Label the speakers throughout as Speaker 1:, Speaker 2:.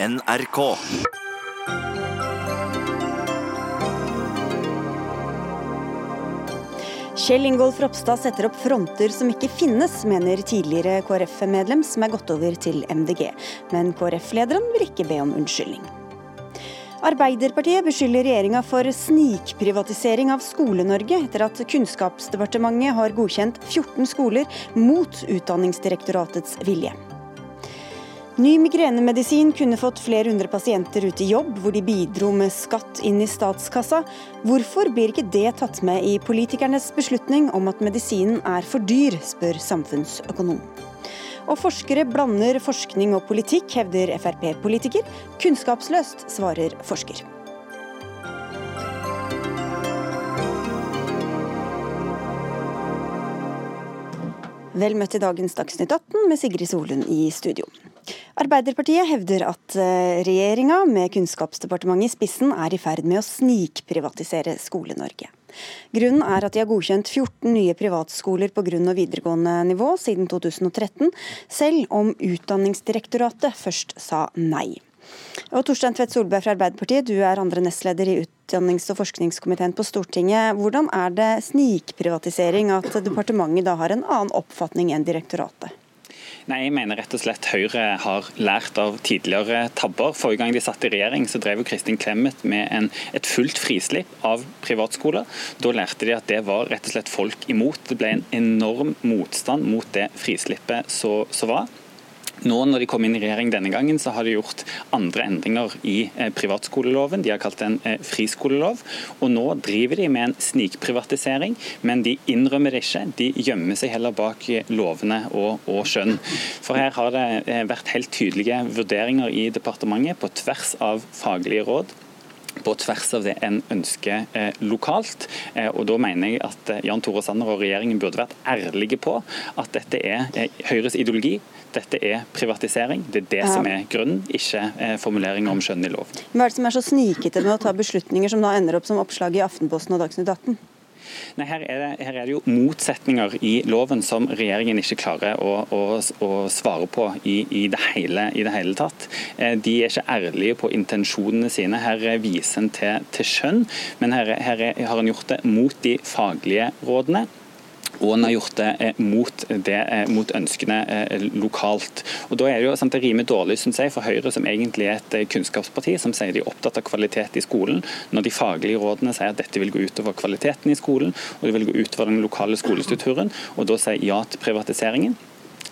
Speaker 1: NRK.
Speaker 2: Kjell Ingolf Ropstad setter opp fronter som ikke finnes, mener tidligere KrF-medlem som er gått over til MDG. Men KrF-lederen vil ikke be om unnskyldning. Arbeiderpartiet beskylder regjeringa for snikprivatisering av Skole-Norge, etter at Kunnskapsdepartementet har godkjent 14 skoler mot Utdanningsdirektoratets vilje. Ny migrenemedisin kunne fått flere hundre pasienter ut i jobb, hvor de bidro med skatt inn i statskassa. Hvorfor blir ikke det tatt med i politikernes beslutning om at medisinen er for dyr, spør samfunnsøkonom. Og forskere blander forskning og politikk, hevder Frp-politiker. Kunnskapsløst, svarer forsker. Vel møtt i dagens Dagsnytt 18 med Sigrid Solund i studio. Arbeiderpartiet hevder at eh, regjeringa med Kunnskapsdepartementet i spissen er i ferd med å snikprivatisere Skole-Norge. Grunnen er at de har godkjent 14 nye privatskoler på grunn- og videregående nivå siden 2013, selv om Utdanningsdirektoratet først sa nei. Og Torstein Tvedt Solberg fra Arbeiderpartiet, du er andre nestleder i utdannings- og forskningskomiteen på Stortinget. Hvordan er det snikprivatisering at departementet da har en annen oppfatning enn direktoratet?
Speaker 3: Nei, Jeg mener rett og slett Høyre har lært av tidligere tabber. Forrige gang de satt i regjering, så drev jo Kristin Clemet med en, et fullt frislipp av privatskoler. Da lærte de at det var rett og slett folk imot. Det ble en enorm motstand mot det frislippet som var. Nå når de kom inn i regjering denne gangen, så har de gjort andre endringer i eh, privatskoleloven. De har kalt det en eh, friskolelov. Og nå driver de med en snikprivatisering, men de innrømmer det ikke. De gjemmer seg heller bak lovene og, og skjønn. For her har det eh, vært helt tydelige vurderinger i departementet på tvers av faglige råd på tvers av det en ønsker eh, lokalt. Eh, og Da mener jeg at eh, Jan Tore Sanner og regjeringen burde vært ærlige på at dette er eh, Høyres ideologi. Dette er privatisering. Det er det ja. som er grunnen, ikke eh, formuleringer om skjønn i lov.
Speaker 2: Hva er det som er så snikete med å ta beslutninger som da ender opp som oppslag i Aftenposten og Dagsnytt 18?
Speaker 3: Nei, her er, det, her er, det, jo motsetninger i loven som regjeringen ikke klarer å, å, å svare på i, i, det hele, i, det hele, tatt. Eh, de er ikke ærlige på intensjonene sine. Her viser en til, til skjønn, men her, her har en gjort det mot de faglige rådene og en har gjort det eh, mot, det, eh, mot, ønskene eh, lokalt. Og Da er det jo sant, det rimer dårlig synes jeg, for Høyre, som egentlig er et kunnskapsparti, som sier de er opptatt av kvalitet i skolen, når de faglige rådene sier at dette vil gå utover kvaliteten i skolen, og det vil gå utover den lokale skolestrukturen, og da sier ja til privatiseringen.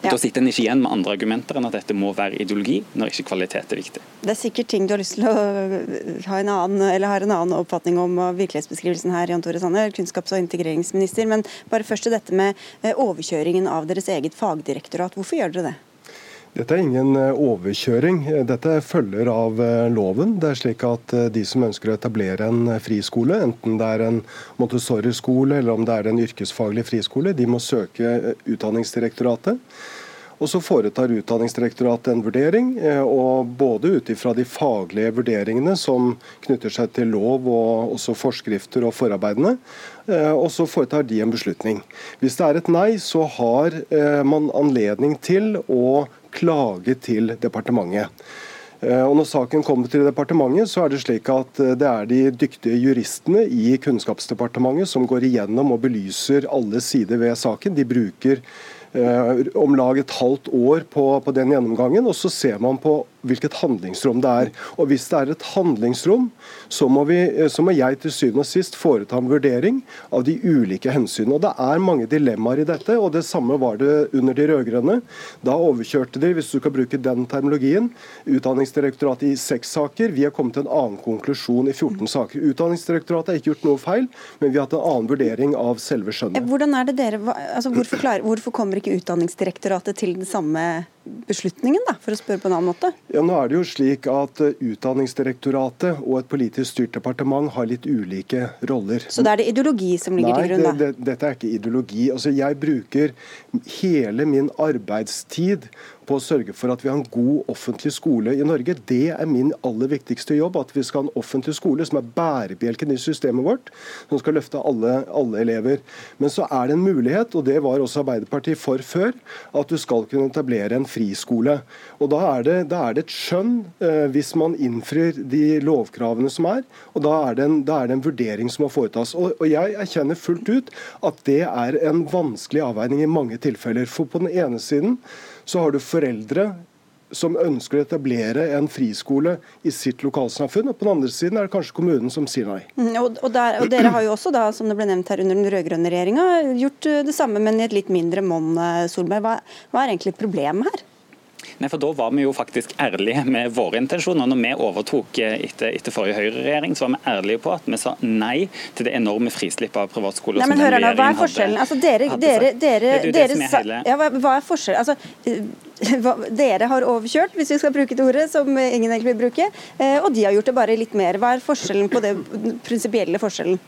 Speaker 3: Ja. Da sitter en ikke igjen med andre argumenter enn at dette må være ideologi, når ikke kvalitet er viktig.
Speaker 2: Det er sikkert ting du har lyst til å ha en annen, eller har en annen oppfatning om virkelighetsbeskrivelsen her, Jan Tore Sanner, kunnskaps- og integreringsminister. Men bare først til dette med eh, overkjøringen av deres eget fagdirektorat. Hvorfor gjør dere det?
Speaker 4: Dette er ingen eh, overkjøring. Dette følger av eh, loven. Det er slik at eh, De som ønsker å etablere en friskole, enten det er en Montessori-skole eller om det er en yrkesfaglig friskole, de må søke Utdanningsdirektoratet. Og Så foretar Utdanningsdirektoratet en vurdering, og både ut ifra de faglige vurderingene som knytter seg til lov og også forskrifter og forarbeidene, og så foretar de en beslutning. Hvis det er et nei, så har man anledning til å klage til departementet. Eh, og når saken kommer til departementet, så er det slik at eh, det er de dyktige juristene i Kunnskapsdepartementet som går igjennom og belyser alle sider ved saken. De bruker eh, om lag et halvt år på, på den gjennomgangen, og så ser man på hvilket handlingsrom det er. Og Hvis det er et handlingsrom, så må, vi, så må jeg til syvende og sist foreta en vurdering av de ulike hensynene. Og Det er mange dilemmaer i dette, og det samme var det under de rød-grønne. Da overkjørte de, hvis du kan bruke den terminologien, Utdanningsdirektoratet i seks saker. Vi har kommet til en annen konklusjon i 14 saker. Utdanningsdirektoratet har ikke gjort noe feil, men vi har hatt en annen vurdering av selve skjønnet.
Speaker 2: Hvordan er det dere, altså hvorfor, klar, hvorfor kommer ikke Utdanningsdirektoratet til den samme beslutningen, da, for å spørre på en annen måte?
Speaker 4: Ja, nå er det jo slik at eh, Utdanningsdirektoratet og et politisk styrt departement har litt ulike roller.
Speaker 2: Så da er det ideologi som ligger
Speaker 4: Nei,
Speaker 2: til grunn?
Speaker 4: da? Det, det, dette er ikke ideologi. Altså, Jeg bruker hele min arbeidstid på å sørge for at vi har en god offentlig skole i Norge. Det er min aller viktigste jobb. At vi skal ha en offentlig skole som er bærebjelken i systemet vårt, som skal løfte alle, alle elever. Men så er det en mulighet, og det var også Arbeiderpartiet for før, at du skal kunne etablere en friskole. Og Da er det, da er det et skjønn eh, hvis man innfrir de lovkravene som er. og Da er det en, er det en vurdering som må foretas. Og, og Jeg erkjenner fullt ut at det er en vanskelig avveining i mange tilfeller. For på den ene siden så har du foreldre som ønsker å etablere en friskole i sitt lokalsamfunn. Og på den andre siden er det kanskje kommunen som sier nei.
Speaker 2: Mm, og, og, der, og, Dere har jo også, da, som det ble nevnt her under den rød-grønne regjeringa, gjort eh, det samme, men i et litt mindre monn. Eh, Solberg. Hva, hva er egentlig problemet her?
Speaker 3: Nei, for Da var vi jo faktisk ærlige med våre intensjoner. Når vi overtok eh, etter, etter forrige Høyre-regjering, så var vi ærlige på at vi sa nei til det enorme frislippet av privatskoler.
Speaker 2: Nei, men hør nå, Hva er forskjellen? Altså, dere, dere, dere, det er som er hele... Ja, hva, hva er forskjellen? Altså, eh, dere har overkjørt, hvis vi skal bruke det ordet, som ingen egentlig vil bruke, eh, og de har gjort det bare litt mer. Hva er forskjellen på det prinsipielle forskjellen?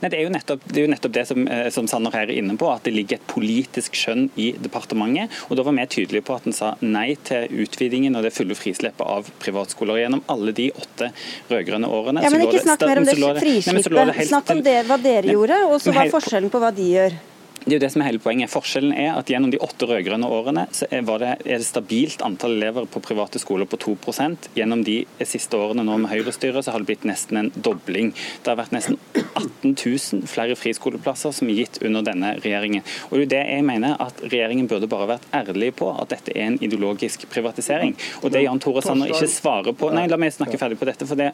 Speaker 3: Nei, det, er jo nettopp det, jo nettopp det som, eh, som, Sanner her er inne på, at det ligger et politisk skjønn i departementet. og Da var vi tydelige på at en sa nei til utvidingen og det fulle frislippet av privatskoler. Gjennom alle de åtte rød-grønne årene.
Speaker 2: Ja, men Ikke snakk mer om det frislippet. Snakk om det, hva dere gjorde, og så hva er forskjellen på hva de gjør.
Speaker 3: Det er jo det som er hele poenget. Forskjellen er at gjennom de åtte rød-grønne årene så er det, er det stabilt antall elever på private skoler på 2% Gjennom de siste årene nå med Høyre-styret så har det blitt nesten en dobling. Det har vært nesten 18 000 flere friskoleplasser som er gitt under denne regjeringen. Og det er det jeg mener at Regjeringen burde bare vært ærlig på at dette er en ideologisk privatisering. Og det Jan Tore Sanner ikke svarer på Nei, la meg snakke ferdig på dette. for det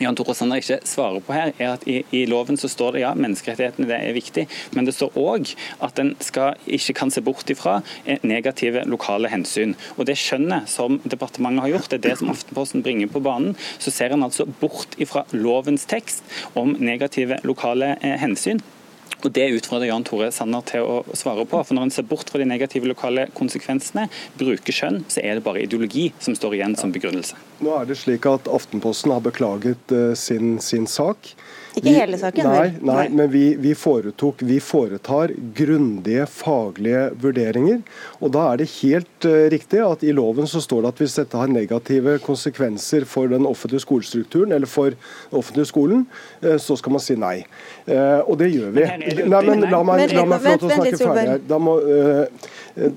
Speaker 3: Jan Tore Sanner ikke svarer på her, er at i, i, loven så står det ja, menneskerettighetene det er viktig, men det står òg at en ikke kan se bort ifra eh, negative lokale hensyn. Og Det skjønnet som departementet har gjort, det er det som Aftenposten bringer på banen. Så ser en altså bort ifra lovens tekst om negative lokale eh, hensyn. Og Det utfordrer Jan Tore Sanner til å svare på. For Når en ser bort fra de negative lokale konsekvensene, bruker skjønn, så er det bare ideologi som står igjen som begrunnelse.
Speaker 4: Nå er det slik at Aftenposten har beklaget uh, sin, sin sak.
Speaker 2: Ikke hele saken?
Speaker 4: Nei, nei, men vi, vi, foretok, vi foretar grundige faglige vurderinger. Og da er det helt uh, riktig at i loven så står det at hvis dette har negative konsekvenser for den offentlige skolestrukturen eller for den offentlige skolen, uh, så skal man si nei. Uh, og det gjør vi. Nei, men La meg, la meg få lov til å snakke ferdig her. Da, må,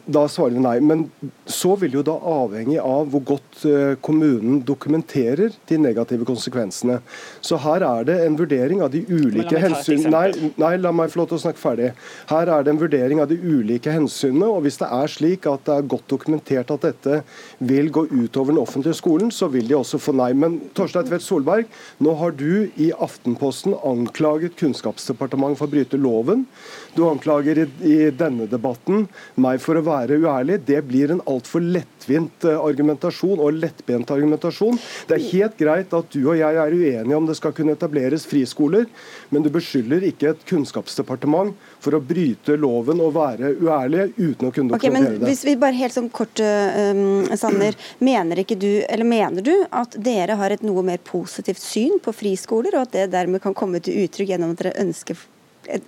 Speaker 4: da svarer vi nei. Men så vil jo da avhengig av hvor godt kommunen dokumenterer de negative konsekvensene. Så her er det en vurdering av de ulike hensynene nei, nei, la meg få lov til å snakke ferdig. Her er det en vurdering av de ulike hensynene. og Hvis det er slik at det er godt dokumentert at dette vil gå utover den offentlige skolen, så vil de også få nei. Men Torstein Tvedt Solberg, nå har du i Aftenposten anklaget Kunnskapsdepartementet for å bryte loven. Du anklager i, i denne debatten meg for å være uærlig. Det blir en altfor lettvint eh, argumentasjon og lettbent argumentasjon. Det er helt greit at du og jeg er uenige om det skal kunne etableres friskoler men du beskylder ikke et kunnskapsdepartement for å bryte loven og være uærlige uten å kunne dokumentere okay,
Speaker 2: det. Hvis vi bare helt sånn kort, um, Sanner, mener, ikke du, eller mener du at dere har et noe mer positivt syn på friskoler, og at det dermed kan komme til uttrykk gjennom at dere ønsker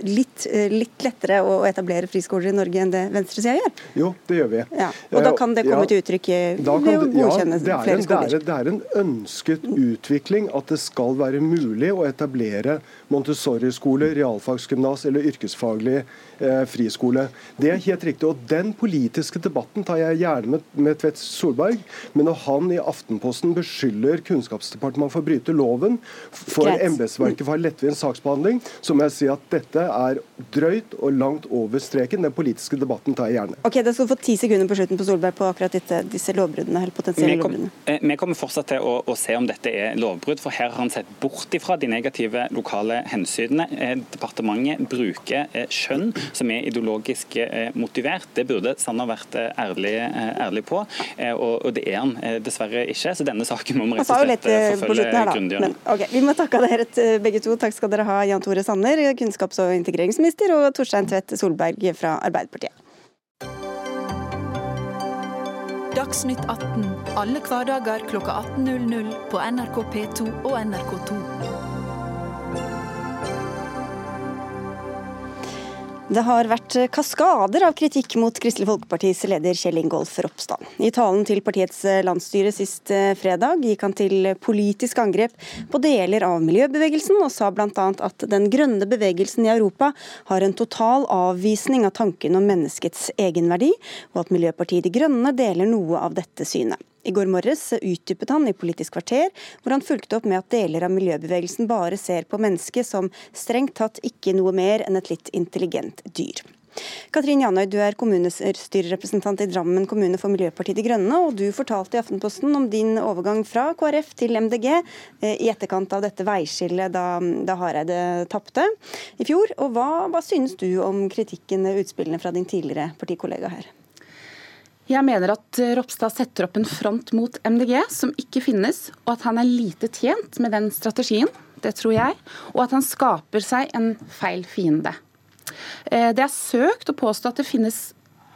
Speaker 2: litt, eh, litt, lettere å etablere friskoler i Norge enn det venstresida gjør?
Speaker 4: Jo, det gjør vi.
Speaker 2: Ja. Og da kan det komme ja, til uttrykk ved å godkjenne ja, flere skoler?
Speaker 4: Det er, det er en ønsket utvikling at det skal være mulig å etablere Montessori-skole, realfagsgymnas eller yrkesfaglig eh, friskole. Det er helt riktig. og Den politiske debatten tar jeg gjerne med, med Tvedt Solberg, men når han i Aftenposten beskylder Kunnskapsdepartementet for å bryte loven, for embetsverket for å ha lettvint saksbehandling, så må jeg si at dette er drøyt og langt over streken. Den politiske debatten tar jeg gjerne.
Speaker 2: Ok, Da skal du få ti sekunder på slutten på Solberg på akkurat disse, disse lovbruddene. eller potensielle lovbruddene.
Speaker 3: Eh, vi kommer fortsatt til å, å se om dette er lovbrudd, for her har han sett bort ifra de negative lokale sosiale hensynene. Eh, departementet bruker eh, skjønn som er ideologisk eh, motivert. Det burde Sanner vært ærlig, ærlig på, og det er han dessverre ikke. Så denne saken må vi rett og slett forfølge grundigere.
Speaker 2: Okay, vi må takke dere begge to. Takk skal dere ha, Jan Tore Sanner, kunnskaps- og integreringsminister, og Torstein Tvedt Solberg fra Arbeiderpartiet.
Speaker 1: Dagsnytt 18 alle hverdager kl 18.00 på NRK P2 og NRK2.
Speaker 2: Det har vært kaskader av kritikk mot Kristelig Folkepartis leder Kjell Ingolf Ropstad. I talen til partiets landsstyre sist eh, fredag gikk han til politisk angrep på deler av miljøbevegelsen, og sa bl.a. at den grønne bevegelsen i Europa har en total avvisning av tanken om menneskets egenverdi, og at Miljøpartiet De Grønne deler noe av dette synet. I går morges utdypet han i Politisk kvarter, hvor han fulgte opp med at deler av miljøbevegelsen bare ser på mennesket som strengt tatt ikke noe mer enn et litt intelligent dyr. Katrin Janøy, du er kommunestyrerepresentant i Drammen kommune for Miljøpartiet De Grønne, og du fortalte i Aftenposten om din overgang fra KrF til MDG eh, i etterkant av dette veiskillet da, da Hareide tapte i fjor. Og hva, hva synes du om kritikken, utspillene fra din tidligere partikollega her?
Speaker 5: Jeg mener at Ropstad setter opp en front mot MDG som ikke finnes, og at han er lite tjent med den strategien. Det tror jeg. Og at han skaper seg en feil fiende. Eh, det er søkt å påstå at det finnes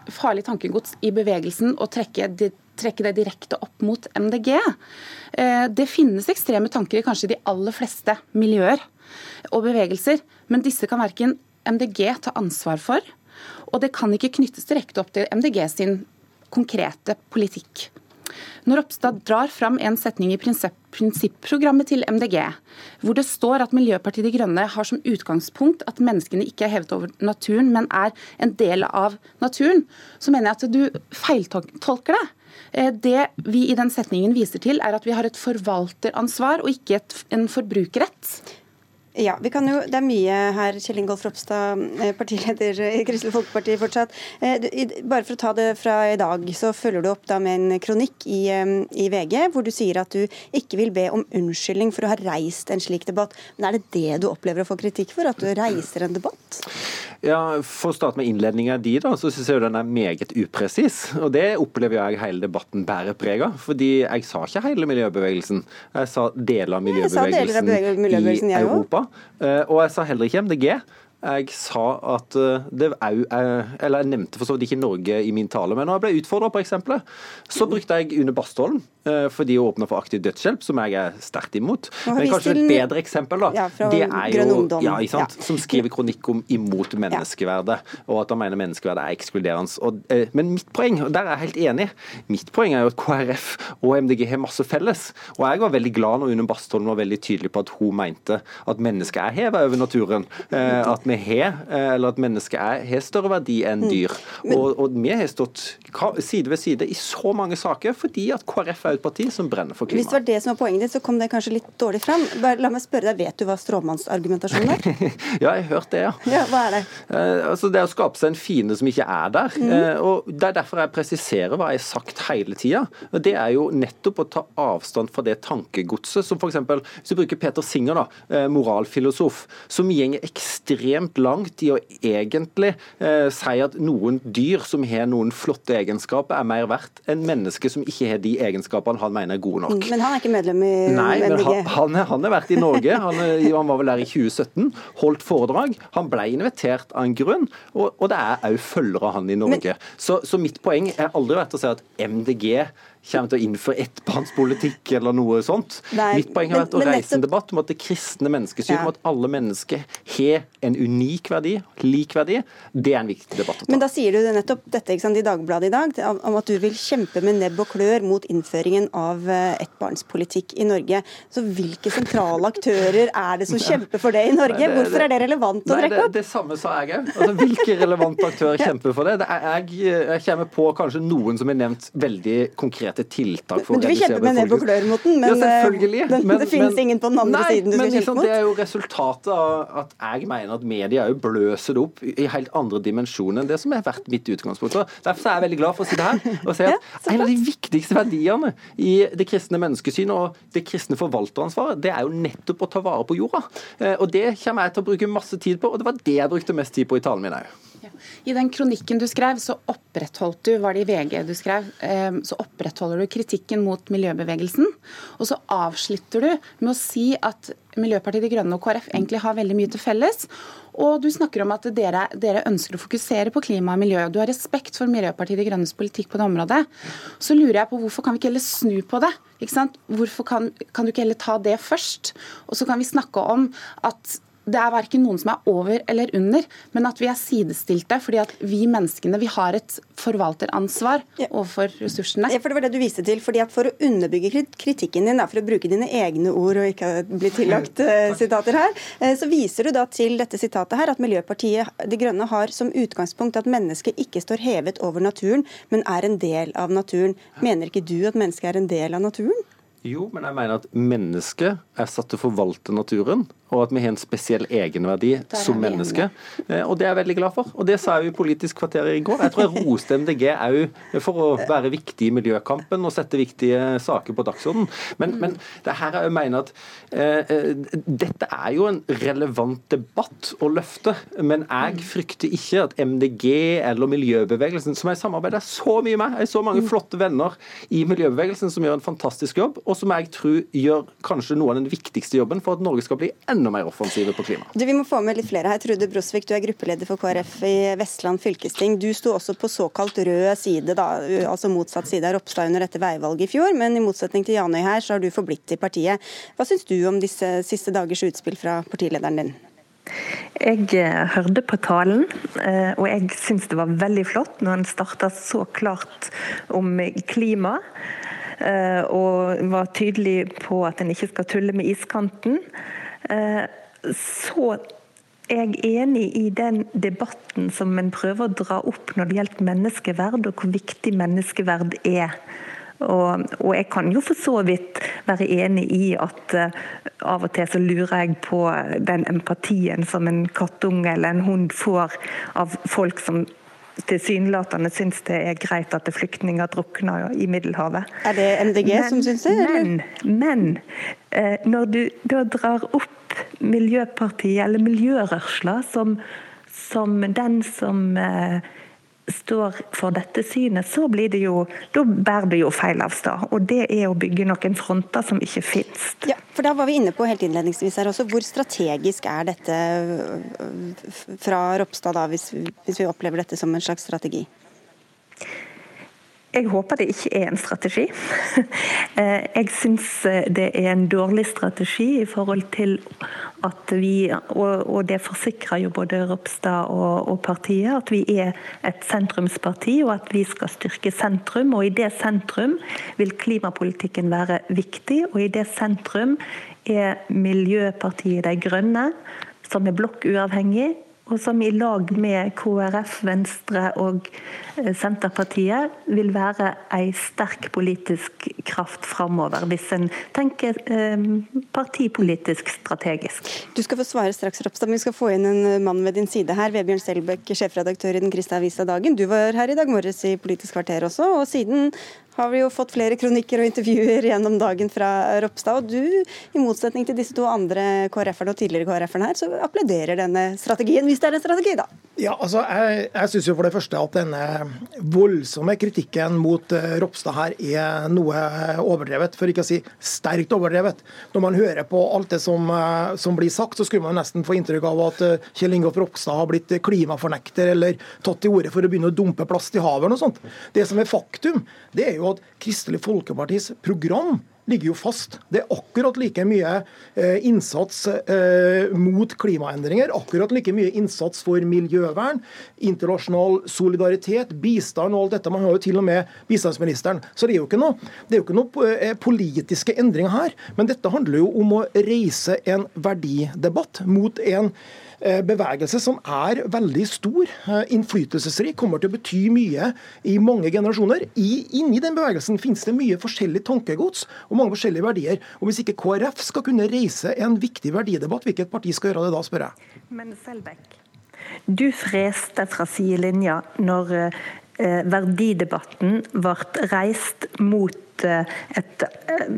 Speaker 5: farlig tankegods i bevegelsen og trekke trekke det direkte opp mot MDG. Eh, det finnes ekstreme tanker i kanskje de aller fleste miljøer og bevegelser, men disse kan verken MDG ta ansvar for, og det kan ikke knyttes direkte opp til MDG sin konkrete politikk. Når Ropstad drar fram en setning i prinsipprogrammet til MDG, hvor det står at Miljøpartiet De Grønne har som utgangspunkt at menneskene ikke er hevet over naturen, men er en del av naturen, så mener jeg at du feiltolker det. Eh, det vi i den setningen viser til, er at vi har et forvalteransvar og ikke et, en forbrukerrett.
Speaker 2: Ja, vi kan jo, Det er mye her, Kjell Ingolf Ropstad, eh, partileder i Kristelig Folkeparti fortsatt. Eh, bare for å ta det fra i dag, så følger du opp da med en kronikk i, eh, i, VG hvor du sier at du ikke vil be om unnskyldning for å ha reist en slik debatt. Men er det det du opplever å få kritikk for, at du reiser en debatt?
Speaker 6: Ja, For å starte med innledninga di, da, så syns jeg den er meget upresis. Og det opplever jeg hele debatten bærer preg av. Fordi jeg sa ikke hele miljøbevegelsen. Jeg sa deler av miljøbevegelsen, deler av miljøbevegelsen i Europa. Eh, og jeg sa heller ikke MDG. Jeg sa at eh, det òg Eller jeg nevnte for så vidt ikke Norge i min tale, men når jeg ble utfordra på eksempelet, så brukte jeg Une Bastholm eh, fordi hun åpna for aktiv dødshjelp, som jeg er sterkt imot. Men kanskje et bedre eksempel, da. Ja, det er jo ja, ja. Som skriver kronikk om imot menneskeverdet, og at han mener menneskeverdet er ekskluderende. Og, eh, men mitt poeng, og der er jeg helt enig, mitt poeng er jo at KrF og MDG har masse felles. Og jeg var veldig glad når Une Bastholm var veldig tydelig på at hun mente at mennesket er hevet over naturen. At vi har, eh, eller at mennesket er, har større verdi enn mm. dyr. Mm. Og, og, vi har stått side ved side i så mange saker fordi at KrF er et parti som brenner for klima.
Speaker 2: Hvis det var det som var poenget ditt, så kom det kanskje litt dårlig fram. Bare, la meg spørre deg, Vet du hva stråmannsargumentasjonen er?
Speaker 6: ja, jeg har hørt det, ja.
Speaker 2: ja hva er det?
Speaker 6: Eh, altså, det er å skape seg en fiende som ikke er der. Mm. Eh, og Det er derfor jeg presiserer hva jeg har sagt hele tida. Det er jo nettopp å ta avstand fra det tankegodset som f.eks. hvis du bruker Peter Singer, da, eh, moralfilosof, som gjenger ekstremt ekstremt langt i å egentlig eh, si at noen dyr som har noen flotte egenskaper, er mer verdt enn mennesker som ikke har de egenskapene han mener er gode nok.
Speaker 2: Men han er ikke medlem i
Speaker 6: Nei, men han, han, han har vært i Norge. Han, han, var vel der i 2017, holdt foredrag. Han ble invitert av en grunn, og, og det er òg følgere av han i Norge. Men, så, så mitt poeng er aldri vært å si at MDG kommer til å innføre ettbarnspolitikk eller noe sånt. Nei, Mitt poeng har vært å reise en debatt om at det kristne menneskesynet, ja. om at alle mennesker har en unik verdi, lik verdi, det er en viktig debatt å ta.
Speaker 2: Men da sier du nettopp dette sant, i Dagbladet i dag, om at du vil kjempe med nebb og klør mot innføringen av eh, ettbarnspolitikk i Norge. Så hvilke sentrale aktører er det som kjemper for det i Norge? Nei, det, Hvorfor er det relevant å trekke
Speaker 6: opp? Det, det, samme sa jeg òg. Altså, hvilke relevante aktører kjemper for det? det er, jeg, jeg kommer på kanskje noen som er nevnt veldig konkrete konkrete tiltak for
Speaker 2: å redusere befolkningen. Du vil kjempe med nebb og klør mot den, men, ja, eh, men, det finnes men, ingen på den andre nei, siden du skal kjempe mot?
Speaker 6: Det er jo resultatet av at jeg mener at media òg bløser det opp i helt andre dimensjoner enn det som har vært mitt utgangspunkt. Så derfor er jeg veldig glad for å sitte her og si at ja, en av de viktigste verdiene i det kristne menneskesynet og det kristne forvalteransvaret, det er jo nettopp å ta vare på jorda. Eh, og det kommer jeg til å bruke masse tid på, og det var det jeg brukte mest tid på i talen min òg.
Speaker 5: I den kronikken du skrev, så opprettholdt du, var det i VG du skrev, så så opprettholder du kritikken mot miljøbevegelsen. Og så avslutter du med å si at Miljøpartiet De Grønne og KrF egentlig har veldig mye til felles. Og du snakker om at dere, dere, ønsker å fokusere på klima og miljø. Du har respekt for Miljøpartiet De Grønnes politikk på det området. Så lurer jeg på hvorfor kan vi ikke heller snu på det? Hvorfor kan, kan du ikke heller ta det først? Og så kan vi snakke om at det er verken noen som er over eller under, men at vi er sidestilte fordi at vi menneskene vi har et forvalteransvar overfor ressursene.
Speaker 2: Ja, for Det var det du viste til. fordi at For å underbygge kritikken din, for å bruke dine egne ord og ikke bli tillagt uh, sitater her, uh, så viser du da til dette sitatet her at Miljøpartiet De Grønne har som utgangspunkt at mennesket ikke står hevet over naturen, men er en del av naturen. Mener ikke du at mennesket er en del av naturen?
Speaker 6: Jo, men jeg mener at mennesket er satt til å forvalte naturen og at vi har en spesiell egenverdi som menneske. Eh, og Det er jeg veldig glad for. Og Det sa jeg jo i Politisk kvarter i går. Jeg tror jeg roste MDG òg for å være viktig i miljøkampen og sette viktige saker på dagsordenen. Men, men det her jeg mener at eh, eh, dette er jo en relevant debatt å løfte. Men jeg frykter ikke at MDG eller miljøbevegelsen, som jeg samarbeider så mye med, jeg har så mange flotte venner i miljøbevegelsen som gjør en fantastisk jobb, og som jeg tror gjør kanskje noe av den viktigste jobben for at Norge skal bli enda enda mer offensive på klima.
Speaker 2: Du, vi må få med litt flere her. Trude Brosvik, du er gruppeleder for KrF i Vestland fylkesting. Du sto også på såkalt rød side, da, altså motsatt side av Ropstad under dette veivalget i fjor, men i motsetning til Janøy her, så har du forblitt i partiet. Hva syns du om disse siste dagers utspill fra partilederen din?
Speaker 7: Jeg eh, hørte på talen, eh, og jeg syns det var veldig flott når han starta så klart om klima. Eh, og var tydelig på at en ikke skal tulle med iskanten. Eh, så er jeg enig i den debatten som en prøver å dra opp når det gjelder menneskeverd, og hvor viktig menneskeverd er. Og, og, jeg kan jo for så vidt være enig i at uh, av og til så lurer jeg på den empatien som en kattunge eller en hund får av folk som tilsynelatende syns det er greit at flyktninger drukner i Middelhavet.
Speaker 2: Er det MDG men, som syns det?
Speaker 7: Men, men uh, når du da drar opp Miljøpartiet, eller miljørørsla, som, som den som eh, står for dette synet, så blir det jo Da bærer det jo feil av sted. Og det er å bygge noen fronter som ikke finnes.
Speaker 2: Ja, for da var vi inne på helt innledningsvis her også, hvor strategisk er dette øh, fra Ropstad da, hvis, hvis vi opplever dette som en slags strategi?
Speaker 7: Jeg håper det ikke er en strategi. Eh, jeg syns eh, det er en dårlig strategi i forhold til at vi, og det forsikrer jo både Ropstad og, partiet, at vi er et sentrumsparti og at vi skal styrke sentrum. Og i det sentrum vil klimapolitikken være viktig, og i det sentrum er Miljøpartiet De Grønne, som er blokkuavhengig, og som i lag med KrF, Venstre og eh, Senterpartiet vil være en sterk politisk kraft framover, hvis en tenker eh, partipolitisk strategisk.
Speaker 2: Du skal få svare straks, Ropstad, men vi skal få inn en mann ved din side her. Vebjørn Selbekk, sjefredaktør i Den kristne avisa Dagen. Du var her i dag morges i Politisk kvarter også, og siden har vi jo fått flere kronikker og intervjuer gjennom dagen fra Ropstad. Og du, i motsetning til disse to andre KrF-erne og tidligere KrF-erne her, så applauderer denne strategien, hvis det er en strategi, da.
Speaker 8: Ja, altså, Jeg, jeg syns for det første at denne voldsomme kritikken mot uh, Ropstad her er noe overdrevet, for ikke å si sterkt overdrevet. Når man hører på alt det som, uh, som blir sagt, så skulle man nesten få inntrykk av at uh, Kjell Ingolf Ropstad har blitt klimafornekter eller tatt til orde for å begynne å dumpe plast i havet. og sånt. Det som er faktum, det er jo at Kristelig Folkepartis program ligger jo fast. Det er akkurat like mye eh, innsats eh, mot klimaendringer, akkurat like mye innsats for miljøvern, internasjonal solidaritet, bistand og alt dette. Man har jo til og med bistandsministeren. Så det er jo ikke noe, det er jo ikke noe eh, politiske endringer her. Men dette handler jo om å reise en verdidebatt mot en bevegelse som er veldig stor, eh, innflytelsesrik, kommer til å bety mye i mange generasjoner. I, inni den bevegelsen finnes det mye forskjellig tankegods og mange forskjellige verdier. Og Hvis ikke KrF skal kunne reise en viktig verdidebatt, hvilket parti skal gjøre det da, spør jeg.
Speaker 7: Men Selbekk, du freste fra sidelinja når eh, verdidebatten ble reist mot et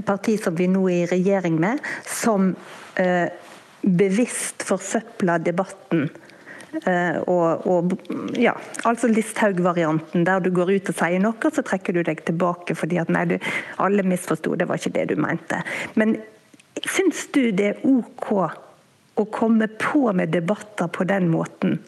Speaker 7: parti som vi nå er i regjering med, som bevisst forsøpla debatten. Uh, og, og, ja, altså Listhaug-varianten, der du går ut og sier noe, så trekker du deg tilbake fordi at nei, du, alle misforsto, det var ikke det du mente. Men syns du det er OK å komme på med debatter på den måten?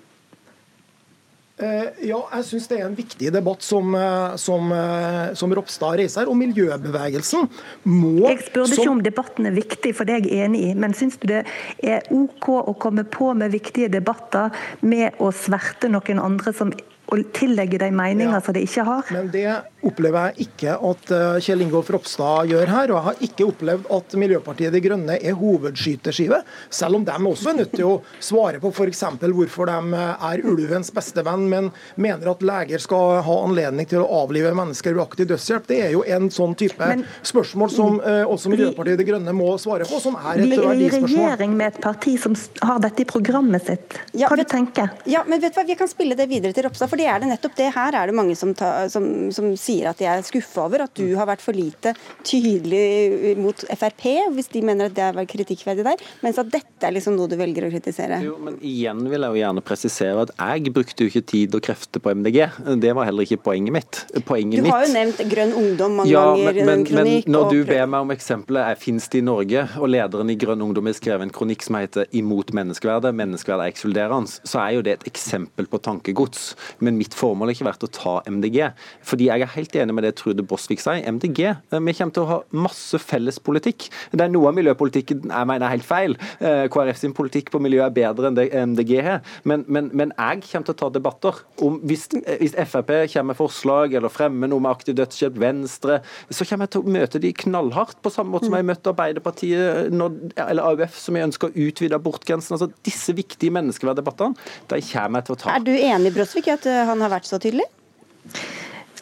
Speaker 8: Eh, ja, jeg syns det er en viktig debatt som, eh, som, eh, som Ropstad reiser. Og miljøbevegelsen må
Speaker 7: Jeg spurte ikke om debatten er viktig, for det er jeg enig i. Men syns du det er OK å komme på med viktige debatter med å sverte noen andre som og tillegge de meninger ja. som de ikke har.
Speaker 8: Men det opplever jeg ikke at eh, Kjell Ingolf Ropstad gjør her. Og jeg har ikke opplevd at Miljøpartiet De Grønne er hovedskyteskive, selv om de også er nødt til å svare på f.eks. hvorfor de eh, er ulvens bestevenn, men mener at leger skal ha anledning til å avlive mennesker ved aktiv dødshjelp. Det er jo en sånn type men, spørsmål som uh, også Miljøpartiet De Grønne må svare på, som er et verdispørsmål.
Speaker 7: Vi er i regjering med et parti som har dette i programmet sitt. Hva ja, du tenker
Speaker 2: Ja, men vet du hva, Vi kan spille det videre til Ropstad. for det er det nettopp det. Her er det mange som, ta, som, som sier at de er skuffa over at du har vært for lite tydelig mot Frp, hvis de mener at det er kritikkverdig der, mens at dette er liksom noe du velger å kritisere.
Speaker 6: Jo, men igjen vil jeg jo gjerne presisere at jeg brukte jo ikke tid og krefter på MDG. Det var heller ikke poenget mitt. Poenget
Speaker 2: du har jo nevnt Grønn Ungdom mange
Speaker 6: ja,
Speaker 2: ganger
Speaker 6: i en kronikk. Men når du ber meg om eksempelet fins det i Norge, og lederen i Grønn Ungdom har skrevet en kronikk som heter 'Imot menneskeverdet', menneskeverdet er ekskluderende, så er jo det et eksempel på tankegods. Men mitt formål har ikke vært å ta MDG. Fordi jeg er helt enig med det Trude Bosvik sier. MDG eh, vi kommer til å ha masse felles politikk. Det er noe av miljøpolitikken jeg mener er helt feil. Eh, KrF sin politikk på miljø er bedre enn det MDG har. Men, men, men, jeg kommer til å ta debatter. om Hvis, eh, hvis Frp kommer med forslag eller fremmer noe med aktiv dødshjelp, Venstre, så kommer jeg til å møte de knallhardt. På samme måte som jeg møtte Arbeiderpartiet når, eller AUF, som jeg ønsker å utvide abortgrensen. Altså, disse viktige menneskeverddebattene, de kommer jeg til å ta.
Speaker 2: Er du enig Brosvik, at han har vært så tydelig?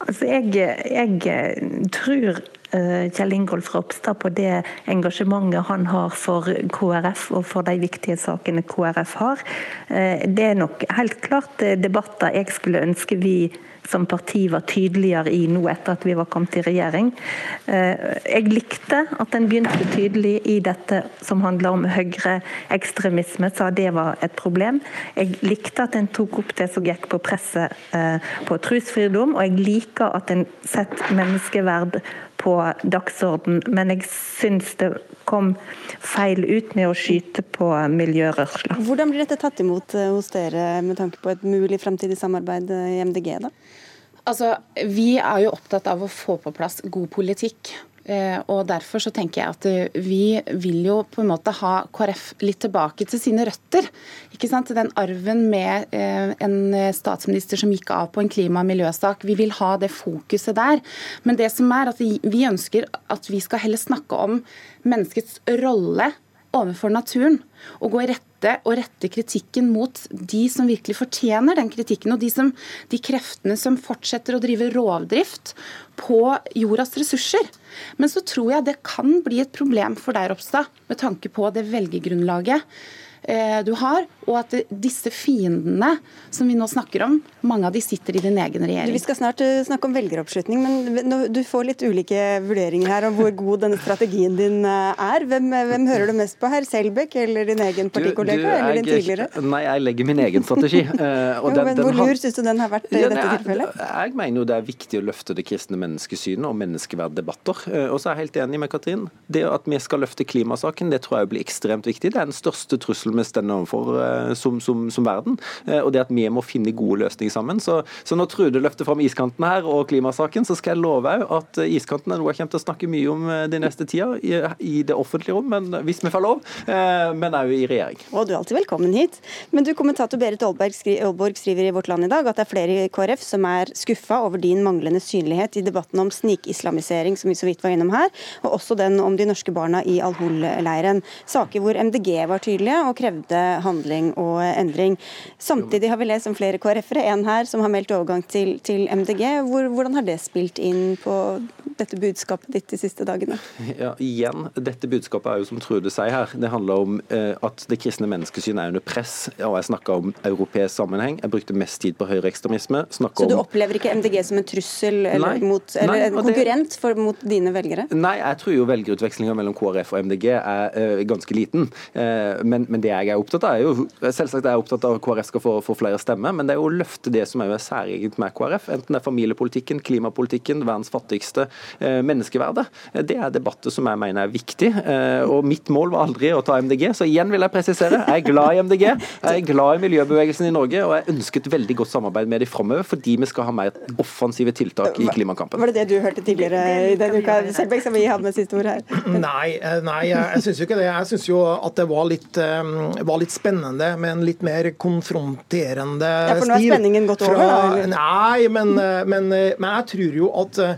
Speaker 7: Altså, jeg, jeg tror eh, Kjell Ingolf Ropstad på det engasjementet han har for KrF og for de viktige sakene KrF har. Eh, det er nok helt klart eh, debatter jeg skulle ønske vi som parti var tydeligere i nå etter at vi var kommet i regjering. Eh, jeg likte at en begynte tydelig i dette som handler om høyreekstremisme, sa det var et problem. Jeg likte at en tok opp det som gikk på presset eh, på trosfrihet, og jeg liker at en setter menneskeverd på dagsorden, men jeg syns det kom feil ut med å skyte på miljørørsla.
Speaker 2: Hvordan blir dette tatt imot eh, hos dere med tanke på et mulig fremtidig samarbeid i MDG? da?
Speaker 5: Altså, Vi er jo opptatt av å få på plass god politikk. Eh, og Derfor så tenker jeg at eh, vi vil jo på en måte ha KrF litt tilbake til sine røtter. ikke sant? Den arven med eh, en statsminister som gikk av på en klima- og miljøsak. Vi vil ha det fokuset der. Men det som er at vi ønsker at vi skal heller snakke om menneskets rolle overfor naturen. Og gå i rette og rette kritikken mot de som virkelig fortjener den kritikken. Og de, som, de kreftene som fortsetter å drive rovdrift på jordas ressurser. Men så tror jeg det kan bli et problem for deg, Ropstad, med tanke på det velgergrunnlaget du har, og at disse fiendene som vi nå snakker om, mange av de sitter i din egen regjering.
Speaker 2: Vi skal snart eh, snakke om velgeroppslutning, men du får litt ulike vurderinger her om hvor god denne strategien din eh, er. Hvem, hvem hører du mest på her, Selbekk eller din egen partikollega, du, du, eller din tidligere?
Speaker 6: Nei, jeg legger min egen strategi.
Speaker 2: jo, den, men Hvor lur syns du den har vært i ja, dette tilfellet?
Speaker 6: Jeg mener jo det er viktig å løfte det kristne menneskesynet og menneskeverddebatter. Og så er jeg helt enig med Katrin. Det at vi skal løfte klimasaken, det tror jeg blir ekstremt viktig. Det er den største trusselen trussel vi står overfor eh, som, som, som, verden. Eh, og det at vi må finne gode løsninger sammen. Så, så når Trude løfter fram iskanten her og klimasaken, så skal jeg love at eh, iskanten er noe jeg kommer til å snakke mye om de neste tida i, i det offentlige rom, men, hvis vi får lov, men òg i regjering.
Speaker 2: Og du er alltid velkommen hit. Men du, kommentator Berit Aalborg, skriver i Vårt Land i dag at det er flere i KrF som er skuffa over din manglende synlighet i debatten om snikislamisering, som vi så vidt var innom her, og også den om de norske barna i Al-Hol-leiren. Saker hvor MDG var tydelige og krevde handling og endring. Samtidig har vi lest om flere KrF-ere, en her som har meldt overgang til, til MDG. Hvor, hvordan har det spilt inn på dette budskapet ditt de siste dagene?
Speaker 6: Ja, igjen, Dette budskapet er jo som Trude sier her, det handler om eh, at det kristne menneskesynet er under press. og Jeg snakka om europeisk sammenheng. Jeg brukte mest tid på høyreekstremisme.
Speaker 2: Så du opplever ikke MDG som en trussel eller, nei, mot, eller nei, en konkurrent for, mot dine velgere?
Speaker 6: Nei, jeg tror jo velgerutvekslinga mellom KrF og MDG er eh, ganske liten. Eh, men, men, det jeg er opptatt av, er jo selvsagt er jeg opptatt av at KrF skal få, få flere stemmer, men det er jo å løfte det som er særegent med KrF. Enten det er familiepolitikken, klimapolitikken, verdens fattigste, eh, menneskeverdet. Det er debatter som jeg mener er viktig. Eh, og mitt mål var aldri å ta MDG, så igjen vil jeg presisere. Jeg er glad i MDG, jeg er glad i miljøbevegelsen i Norge, og jeg ønsker et veldig godt samarbeid med de framover, fordi vi skal ha mer offensive tiltak i klimakampen.
Speaker 2: Var det det du hørte tidligere i denne uka, Selbekk, som vi hadde med siste ord her?
Speaker 8: Nei, eh, nei jeg, jeg syns jo ikke det. Jeg syns jo at det var litt, var litt, spennende med en litt mer konfronterende stil. Ja,
Speaker 2: For nå er spenningen gått over? Fra,
Speaker 8: nei, men, men, men jeg tror jo at Eh,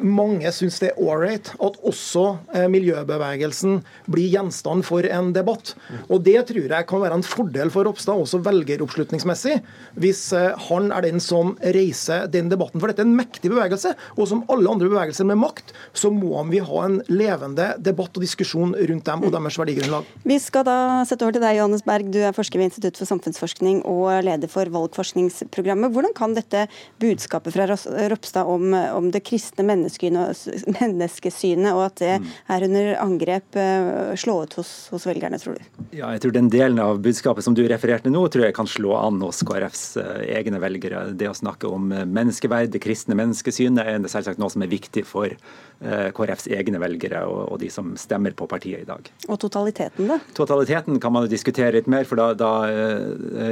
Speaker 8: mange syns det er ålreit at også eh, miljøbevegelsen blir gjenstand for en debatt. Og Det tror jeg kan være en fordel for Ropstad, også velgeroppslutningsmessig, hvis eh, han er den som reiser den debatten. For dette er en mektig bevegelse, og som alle andre bevegelser med makt, så må vi ha en levende debatt og diskusjon rundt dem og deres verdigrunnlag.
Speaker 2: Vi skal da sette over til deg, Johannes Berg. Du er forsker ved Institutt for samfunnsforskning og leder for valgforskningsprogrammet. Hvordan kan dette budskapet fra Ropstad om, om det kristne kristne menneskesynet, og at det mm. er under angrep eh, slå ut hos, hos, velgerne, tror du?
Speaker 9: Ja, jeg tror Den delen av budskapet som du refererte nå, tror jeg kan slå an hos KrFs eh, egne velgere. Det å snakke om eh, menneskeverd, det kristne menneskesynet, er selvsagt noe som er viktig for KrFs egne velgere og, og, de som stemmer på partiet i dag.
Speaker 2: Og totaliteten, da?
Speaker 9: Totaliteten kan man jo diskutere litt mer, for da, da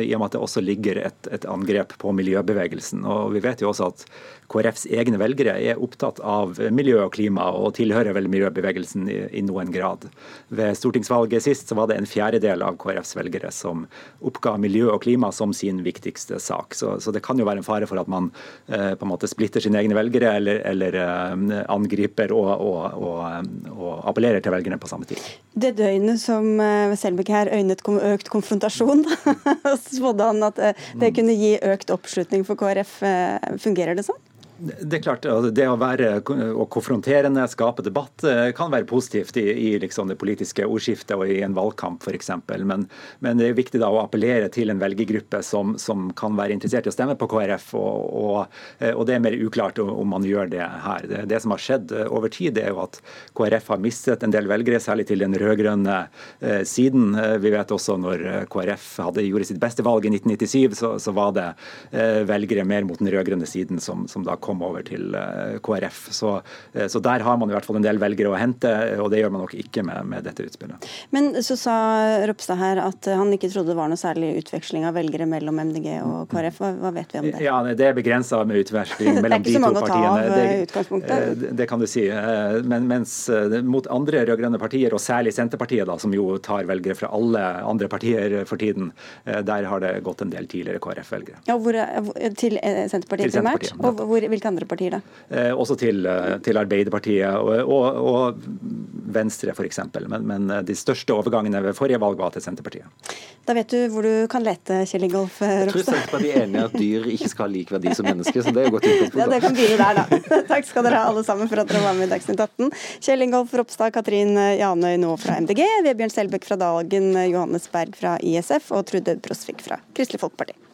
Speaker 9: i og med at det også ligger et, et angrep på miljøbevegelsen. Og vi vet jo også at KrFs egne velgere er opptatt av miljø og klima, og tilhører vel miljøbevegelsen i, i, noen grad. Ved stortingsvalget sist så var det en fjerdedel av KrFs velgere som oppga miljø og klima som sin viktigste sak. Så, så det kan jo være en fare for at man eh, på en måte splitter sine egne velgere, eller, eller eh, angriper og, og, og, og, appellerer til velgerne på samme tid.
Speaker 2: Det døgnet som eh, Selbekk her øynet økt konfrontasjon, spådde han at eh, det kunne gi økt oppslutning for KrF. Eh, fungerer det sånn?
Speaker 9: Det er klart, altså, det å være konfronterende, skape debatt, eh, kan være positivt i, i liksom det politiske ordskiftet og i en valgkamp f.eks. Men, men det er viktig da å appellere til en velgergruppe som, som kan være interessert i å stemme på KrF. Og, og, eh, og, det er mer uklart om man gjør det her. Det, det, som har skjedd eh, over tid, er jo at KrF har mistet en del velgere, særlig til den rød-grønne siden. Vi vet også når KrF hadde, gjorde sitt beste valg i 1997, så, så var det velgere mer mot den rød-grønne siden som, som da komme over til eh, KrF. Så, eh, så, der har man i hvert fall en del velgere å hente, og det gjør man nok ikke med, med dette utspillet.
Speaker 2: Men så sa Ropstad her at han ikke trodde det var noe særlig utveksling av velgere mellom MDG og KrF. Hva, hva vet vi om det?
Speaker 9: Ja, Det er begrensa med utveksling mellom de to partiene. Det er ikke så mange å ta av
Speaker 2: utgangspunktet?
Speaker 9: Det, det kan du si. Men mens mot andre rød-grønne partier, og særlig Senterpartiet, da, som jo tar velgere fra alle andre partier for tiden, der har det gått en del tidligere KrF-velgere.
Speaker 2: Ja, hvor, til Senterpartiet primært? Og hvor, hvilke andre partier da?
Speaker 9: Eh, også til, eh, til Arbeiderpartiet og, og, og Venstre f.eks. Men, men eh, de største overgangene ved forrige valg var til Senterpartiet.
Speaker 2: Da vet du hvor du kan lete, Kjell Ingolf
Speaker 6: Ropstad. Jeg tror Senterpartiet er enig i at dyr ikke skal ha lik verdi som mennesker, så det er jo godt utgangspunkt.
Speaker 2: Ja, det kan begynne der, da. Takk skal dere ha alle sammen for at dere var med i Dagsnytt 18. Kjell Ingolf Ropstad, Katrin Janøy nå fra MDG, Vebjørn Selbekk fra Dagen, Johannes Berg fra ISF og Trude Brosvik fra Kristelig Folkeparti.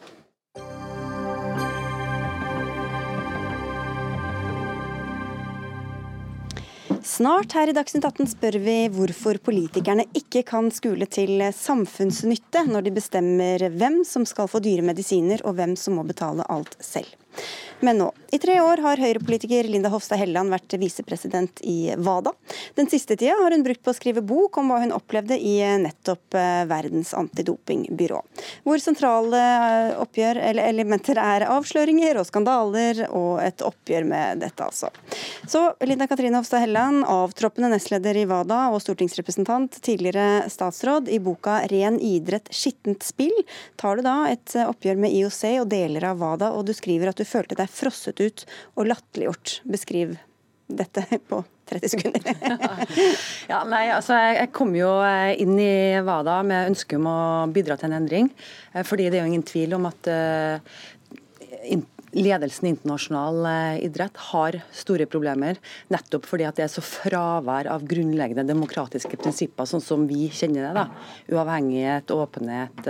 Speaker 2: Snart her i Dagsnytt 18 spør vi hvorfor politikerne ikke kan skule til samfunnsnytte når de bestemmer hvem som skal få dyre medisiner og hvem som må betale alt selv. Men nå. I tre år har Høyre-politiker Linda Hofstad Helleland vært visepresident i WADA. Den siste tida har hun brukt på å skrive bok om hva hun opplevde i nettopp eh, Verdens antidopingbyrå. Hvor sentrale eh, oppgjør eller elementer er avsløringer og skandaler, og et oppgjør med dette, altså. Så Linda Katrine Hofstad Helleland, avtroppende nestleder i WADA og stortingsrepresentant, tidligere statsråd. I boka 'Ren idrett, skittent spill' tar du da et oppgjør med IOC og deler av WADA, og du skriver at du følte deg frosset ut og latterliggjort. Beskriv dette på 30 sekunder.
Speaker 10: ja, nei, altså Jeg kom jo eh, inn i WADA med ønske om å bidra til en endring. Eh, fordi det er jo ingen tvil om at uh, ledelsen i internasjonal idrett har store problemer, nettopp fordi at det er så fravær av grunnleggende demokratiske prinsipper, sånn som vi kjenner det. da. Uavhengighet, åpenhet,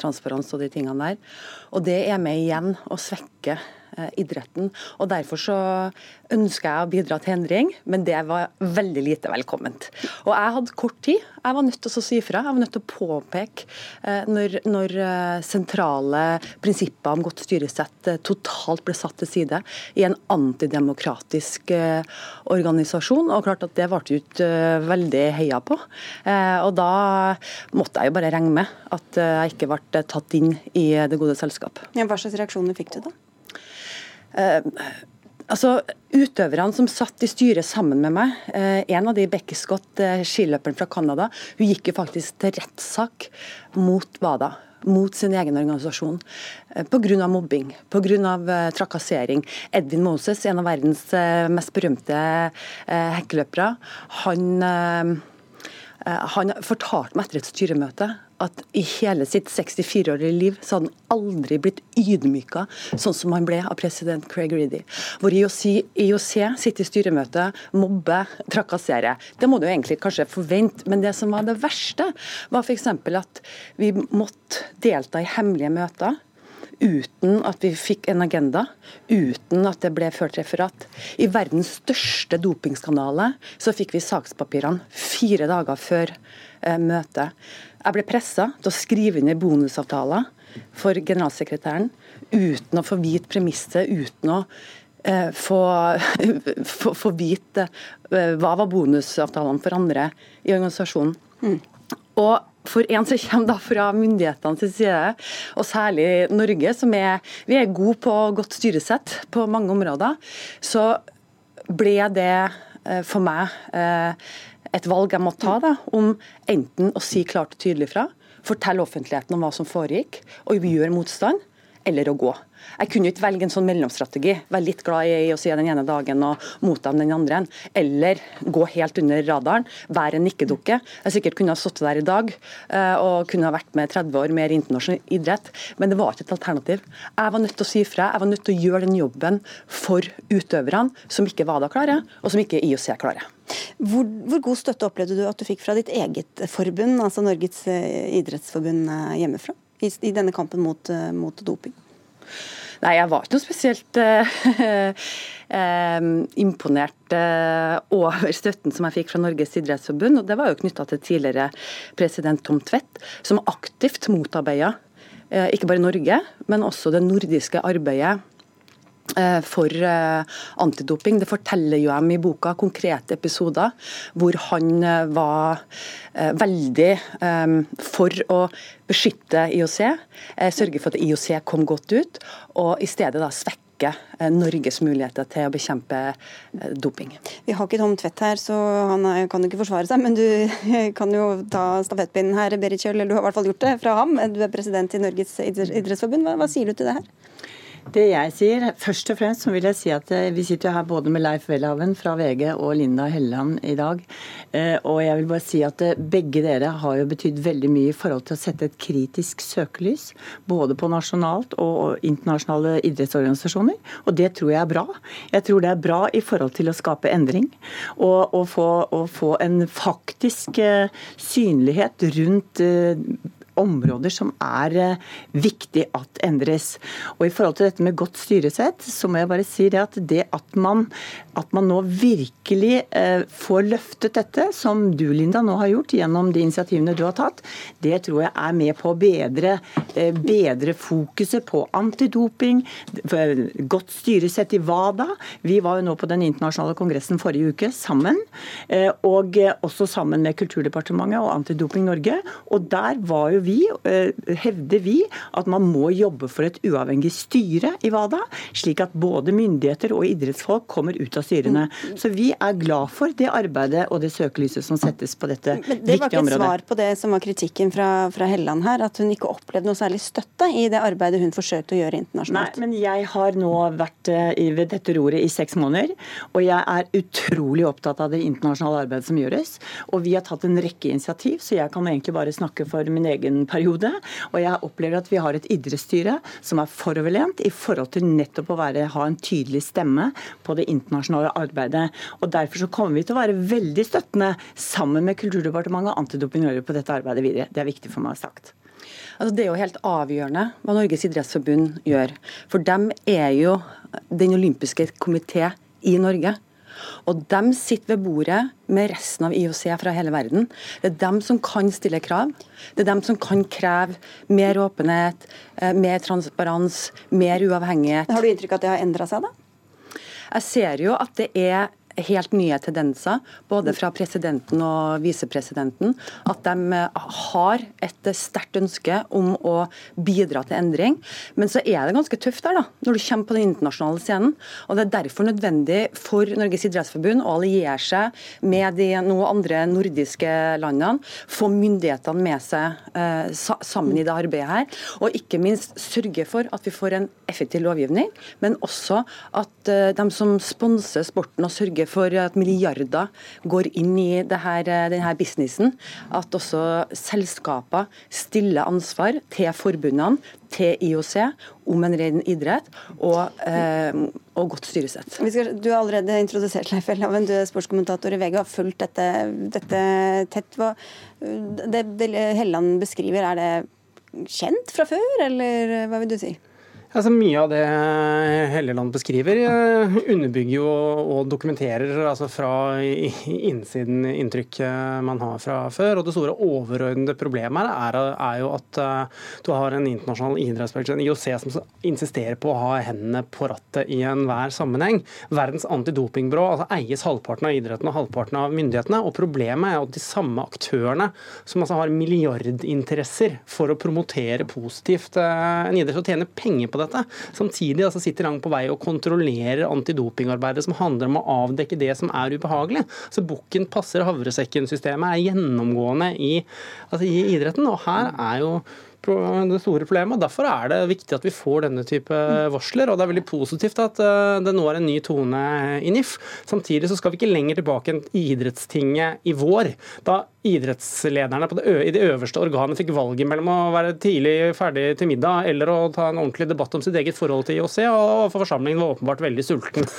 Speaker 10: transparens og de tingene der. Og det er med igjen å svekke idretten. Og Derfor så ønsker jeg å bidra til endring, men det var veldig lite velkomment. Og jeg hadde kort tid. Jeg var nødt til å si ifra. Jeg var nødt til å påpeke når, når sentrale prinsipper om godt styresett totalt ble satt til side i en antidemokratisk organisasjon. Og klart at det ble ikke veldig heia på. Og da måtte jeg jo bare regne med at jeg ikke ble tatt inn i det gode selskap.
Speaker 2: Ja, hva slags reaksjoner fikk du da?
Speaker 10: Uh, altså, Utøverne som satt i styret sammen med meg, uh, en av de Becky Scott, uh, skiløperen fra Canada, hun gikk jo faktisk til rettssak mot WADA mot sin egen organisasjon pga. mobbing, pga. trakassering. Edvin Moses, en av verdens mest berømte hekkeløpere, han Eh, han fortalte meg etter et styremøte at i hele sitt 64-årige liv så hadde han aldri blitt ydmyka sånn som han ble av president Craig Reedy. Hvor IOC, IOC sitter i styremøte, mobber, trakasserer. Det må du egentlig kanskje forvente, men det som var det verste, var f.eks. at vi måtte delta i hemmelige møter uten at vi fikk en agenda, uten at det ble ført referat. I verdens største dopingskandale så fikk vi sakspapirene fire dager før møtet. Jeg ble pressa til å skrive i bonusavtaler for generalsekretæren uten å få vite premisset, uten å eh, få, få, få, vite eh, hva var bonusavtalene for andre i organisasjonen. Mm. Og for en som kommer da fra myndighetene til side, og særlig Norge, som er, vi er gode på godt styresett på mange områder, så ble det eh, for meg eh, et valg jeg måtte ta, da, om enten å si klart og tydelig fra, fortelle offentligheten om hva som foregikk, og gjøre motstand, eller å gå. Jeg kunne ikke velge en sånn mellomstrategi, være litt glad i å si den ene dagen og motta den andre, eller gå helt under radaren, være en nikkedukke. Jeg sikkert kunne ha sittet der i dag eh, og kunne ha vært med 30 år mer internasjonal idrett, men det var ikke et alternativ. Jeg var nødt til å si fra, jeg var nødt til å gjøre den jobben for utøverne som ikke var da klare, og som ikke IOC klarer.
Speaker 2: Hvor, hvor, god støtte opplevde du at du fikk fra ditt eget forbund, altså Norges eh, idrettsforbund eh, hjemmefra, i, i denne kampen mot, mot doping?
Speaker 10: Nei, jeg var ikke noe spesielt eh, imponert eh, over støtten som jeg fikk fra Norges idrettsforbund. og Det var jo knytta til tidligere president Tom Tvedt, som aktivt motarbeida eh, ikke bare Norge, men også det nordiske arbeidet Eh, for eh, antidoping. Det forteller jo dem i boka konkrete episoder hvor han eh, var veldig for å beskytte IOC, sørge for at IOC kom godt ut, og i stedet da svekke Norges muligheter til å bekjempe doping.
Speaker 2: Vi har ikke Tom Tvedt her, så han kan ikke forsvare seg, men du kan jo ta stafettpinnen her, Berit Kjøll, eller du har i hvert fall gjort det fra ham. Du er president i Norges idrettsforbund. Hva, hva sier du til det her?
Speaker 11: Det jeg sier, først og fremst vil jeg si at eh, vi sitter her både med Leif Welhaven fra VG og Linda Helleland i dag. Eh, og jeg vil bare si at eh, begge dere har jo betydd veldig mye i forhold til å sette et kritisk søkelys. Både på nasjonalt og internasjonale idrettsorganisasjoner. Og det tror jeg er bra. Jeg tror det er bra i forhold til å skape endring. Og, og, få, og få, en faktisk synlighet rundt områder som er eh, viktig at endres. Og I forhold til dette med godt styresett, så må jeg bare si det at det at man, at man nå virkelig eh, får løftet dette, som du Linda nå har gjort gjennom de initiativene du har tatt, det tror jeg er med på å bedre, eh, bedre fokuset på antidoping, godt styresett i WADA. Vi var jo nå på den internasjonale kongressen forrige uke sammen, og også sammen med Kulturdepartementet og Antidoping Norge. Og der var jo vi vi, eh, hevder vi at man må jobbe for et uavhengig styre i WADA, slik at både myndigheter og idrettsfolk kommer ut av styrene. Så vi er glad for det arbeidet og det søkelyset som settes på dette viktige området.
Speaker 2: Det var ikke et svar på det som var kritikken fra, fra Helland her, at hun ikke opplevde noe særlig støtte i det arbeidet hun forsøkte å gjøre internasjonalt?
Speaker 11: Nei, men jeg har nå vært eh, ved dette roret i seks måneder, og jeg er utrolig opptatt av det internasjonale arbeidet som gjøres. Og vi har tatt en rekke initiativ, så jeg kan egentlig bare snakke for min egen egen periode. Og jeg opplever at vi har et idrettsstyre som er foroverlent i forhold til nettopp å være, ha en tydelig stemme på det internasjonale arbeidet. Og Derfor så kommer vi til å være veldig støttende sammen med Kulturdepartementet og Antidoping på dette arbeidet videre. Det er viktig for meg å ha sagt.
Speaker 10: Altså, det er jo helt avgjørende hva Norges idrettsforbund gjør. For dem er jo den olympiske komité i Norge. Og de sitter ved bordet med resten av IOC fra hele verden. Det er dem som kan stille krav. Det er dem som kan kreve mer åpenhet, eh, mer transparens, mer uavhengighet.
Speaker 2: Har du inntrykk av at det har endra seg, da?
Speaker 10: Jeg ser jo at det er helt nye tendenser, både fra presidenten og visepresidenten, at de eh, har et sterkt ønske om å bidra til endring. Men så er det ganske tøft der, da, når du kommer på den internasjonale scenen. og Det er derfor nødvendig for Norges idrettsforbund å alliere seg med de noen andre nordiske landene, få myndighetene med seg eh, sammen i det arbeidet her, og ikke minst sørge for at vi får en effektiv lovgivning, men også at eh, de som sponser sporten og sørger for at milliarder går inn i denne businessen. At også selskaper stiller ansvar til forbundene, til IOC, om en ren idrett og, eh, og godt styresett.
Speaker 2: du har allerede introdusert Leif Elhaven, du er sportskommentator i VG og har fulgt dette, dette tett. Hva, det, det Helland beskriver, er det kjent fra før, eller hva vil du si?
Speaker 12: Altså, mye av det Helleland beskriver, eh, underbygger jo og dokumenterer altså fra innsiden inntrykk man har fra før. Og Det store overordnede problemet her er, er jo at du har en internasjonal idrettsbevegelse, IOC, som insisterer på å ha hendene på rattet i enhver sammenheng. Verdens antidopingbyrå altså, eies halvparten av idretten og halvparten av myndighetene. og Problemet er at de samme aktørene som altså har milliardinteresser for å promotere positivt en idrett og tjene penger på dette. Samtidig altså, sitter han på vei og kontrollerer antidopingarbeidet som handler om å avdekke det som er ubehagelig. Så Bukken passer havresekken-systemet er gjennomgående i, altså, i idretten. og her er jo det store problemet. Derfor er det viktig at vi får denne type varsler. og Det er veldig positivt at eh, det nå er en ny tone i NIF. Samtidig så skal vi ikke lenger tilbake enn idrettstinget i vår. Da idrettslederne det, i det øverste organet fikk valget mellom å være tidlig ferdig til middag eller å ta en ordentlig debatt om sitt eget forhold til IOC, og for forsamlingen var åpenbart veldig sulten.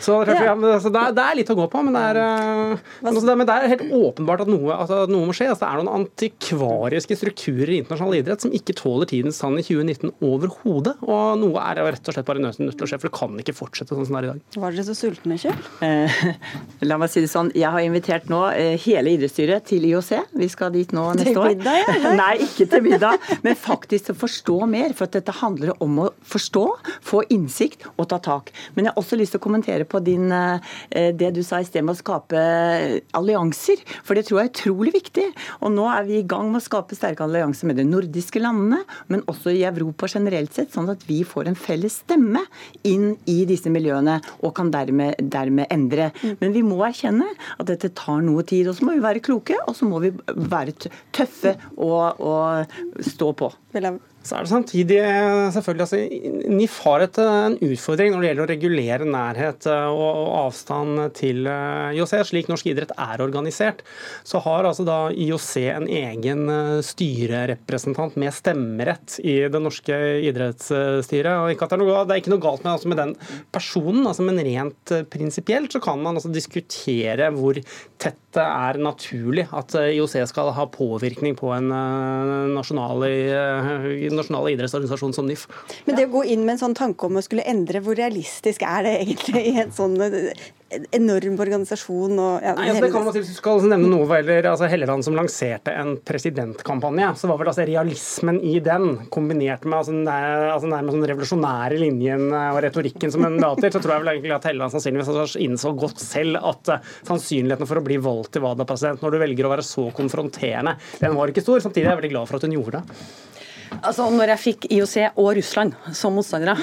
Speaker 12: Så, ja. altså, det, er, det, er, litt å gå på, men det er, uh, altså, det, men det er helt åpenbart at noe, altså, noe må skje. Altså, det er noen antikvariske strukturer i internasjonal idrett som ikke tåler tidens tann i 2019 overhodet. Og noe er rett og slett bare nødt til å skje, for det kan ikke fortsette sånn som det er i dag.
Speaker 2: Var dere så sultne, Kjell?
Speaker 11: Eh, la meg si det sånn, jeg har invitert nå eh, hele idrettsstyret bystyret til IOC. Vi skal dit nå neste år. Til middag, ja? Nei, ikke til middag, men faktisk forstå mer. For at dette handler om å forstå, få innsikt og ta tak. Men jeg har også lyst til å kommentere på din, eh, det du sa i sted med å skape allianser. For det tror jeg er utrolig viktig. Og nå er vi i gang med å skape sterke allianser med de nordiske landene, men også i Europa generelt sett, sånn at vi får en felles stemme inn i disse miljøene og kan dermed, dermed endre. Mm. Men vi må erkjenne at dette tar noe tid. Og så må vi være kloke, og så må vi være tøffe og, og stå på.
Speaker 12: Så er det samtidig selvfølgelig altså, NIF har et, en utfordring når det gjelder å regulere nærhet eh, og, og avstand til eh, IOC. Slik norsk idrett er organisert, så har altså da IOC en egen eh, styrerepresentant med stemmerett i det norske idrettsstyret. Og ikke at det, er noe, det er ikke noe galt med, altså med den personen, altså, men rent prinsipielt så kan man altså diskutere hvor tett det er naturlig at IOC skal ha påvirkning på en nasjonal nasjonale idrettsorganisasjon som NIF.
Speaker 2: Men det å gå inn med en sånn tanke om å skulle endre, hvor realistisk er det egentlig i en sånn enorm organisasjon. Og,
Speaker 12: ja, Nei, altså, det kan man si, skal nevne noe eller, altså, Helleland som lanserte en presidentkampanje, så var vel altså, realismen i den, kombinert med altså, nær, altså, nærmest sånn revolusjonære linjen eh, og retorikken som en til, så tror jeg vel egentlig at Helleland sannsynligvis altså, innså godt selv at uh, sannsynligheten for å bli valgt til WADA-president når du velger å være så konfronterende, den var ikke stor. Samtidig er jeg veldig glad for at hun gjorde det.
Speaker 10: Altså, når jeg fikk IOC og Russland som motstandere,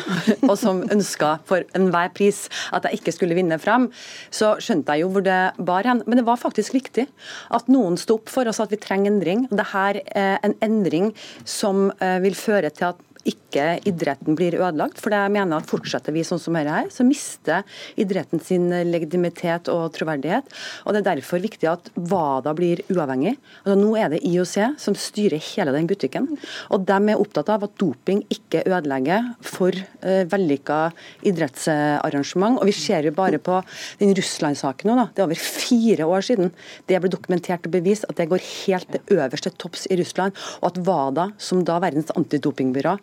Speaker 10: og som ønska for enhver pris at jeg ikke skulle vinne frem, så skjønte jeg jo hvor det bar hen. Men det var faktisk viktig at noen sto opp for oss at vi trenger endring. Dette er en endring som eh, vil føre til at ikke idretten blir ødelagt. For jeg mener at fortsetter vi sånn som dette her, så mister idretten sin legitimitet og troverdighet. Og Det er derfor viktig at WADA blir uavhengig. Altså, nå er det IOC som styrer hele den butikken. Og de er opptatt av at doping ikke ødelegger for uh, vellykka idrettsarrangement. Og Vi ser jo bare på den Russland-saken nå. da, Det er over fire år siden det ble dokumentert og bevist at det går helt til øverste topps i Russland. og at WADA, som da verdens antidopingbyrå,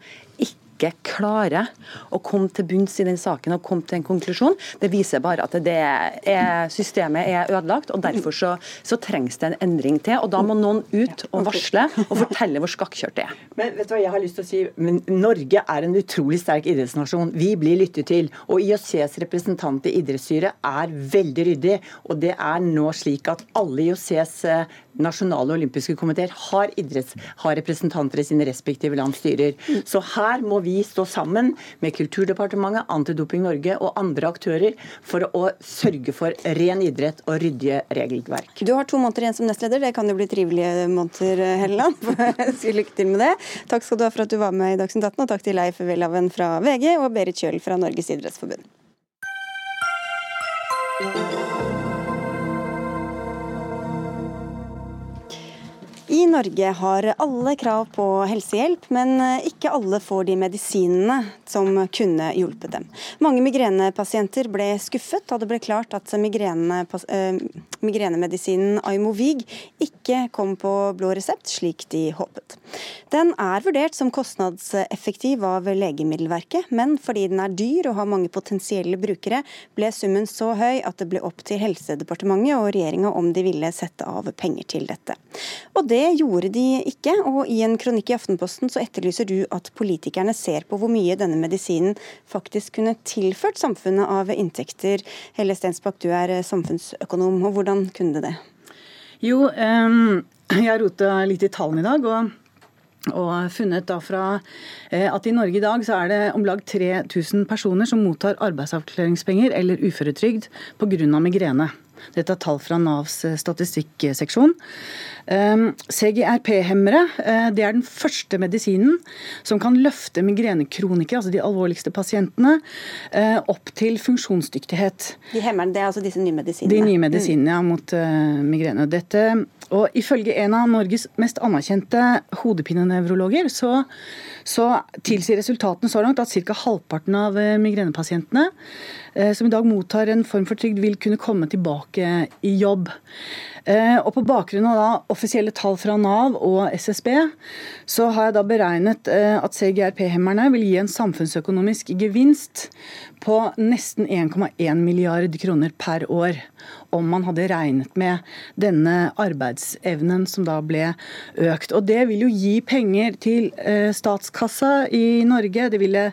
Speaker 10: ikke klarer å komme til bunns i den saken og komme til en konklusjon, det viser bare at det er, systemet er ødelagt. og Derfor så, så, trengs det en endring til. og Da må noen ut og varsle og fortelle hvor skakkjørt det er.
Speaker 13: Men vet du hva jeg har lyst til å si? Men Norge er en utrolig sterk idrettsnasjon. Vi blir lyttet til. Og IOCs representant i idrettsstyret er veldig ryddig. Og det er nå slik at alle IOCs nasjonale olympiske komiteer har, idretts, har representanter i sine respektive lands styrer. Så her må vi stå sammen med Kulturdepartementet, Antidoping Norge og andre aktører for å sørge for ren idrett og ryddige regelverk.
Speaker 2: Du har to måneder igjen som nestleder. Det kan jo bli trivelige måneder, Helleland. Lykke til med det. Takk skal du ha for at du var med i Dagsnytt 18, og takk til Leif Welhaven fra VG og Berit Kjøl fra Norges idrettsforbund. I Norge har alle krav på helsehjelp, men ikke alle får de medisinene som kunne hjulpet dem. Mange migrenepasienter ble skuffet da det ble klart at migrene, migrenemedisinen Aimovig ikke kom på blå resept, slik de håpet. Den er vurdert som kostnadseffektiv av Legemiddelverket, men fordi den er dyr og har mange potensielle brukere, ble summen så høy at det ble opp til Helsedepartementet og regjeringa om de ville sette av penger til dette. Og det det gjorde de ikke, og i en kronikk i Aftenposten så etterlyser du at politikerne ser på hvor mye denne medisinen faktisk kunne tilført samfunnet av inntekter. Helle Stensbakk, du er samfunnsøkonom, og hvordan kunne det det?
Speaker 13: Jo, jeg har rota litt i tallene i dag. og og funnet da fra eh, at i Norge i dag så er det om lag 3000 personer som mottar arbeidsavklaringspenger eller uføretrygd pga. migrene. Dette er tall fra Navs eh, statistikkseksjon. Ehm, CGRP-hemmere eh, det er den første medisinen som kan løfte migrenekronikere, altså de alvorligste pasientene, eh, opp til funksjonsdyktighet.
Speaker 2: De hemmerne, det er altså disse nye medisinene?
Speaker 13: De nye medisinene, ja, mot migrene. Dette, og ifølge en av Norges mest anerkjente hodepinenevrologer, så, så tilsier resultatene så langt at ca. halvparten av migrenepasientene som i dag mottar en form for trygd, vil kunne komme tilbake i jobb. Eh, og På bakgrunn av da offisielle tall fra Nav og SSB, så har jeg da beregnet eh, at CGRP-hemmerne vil gi en samfunnsøkonomisk gevinst på nesten 1,1 milliard kroner per år om man hadde regnet med denne arbeidsevnen som da ble økt. Og Det vil jo gi penger til eh, statskassa i Norge. Det ville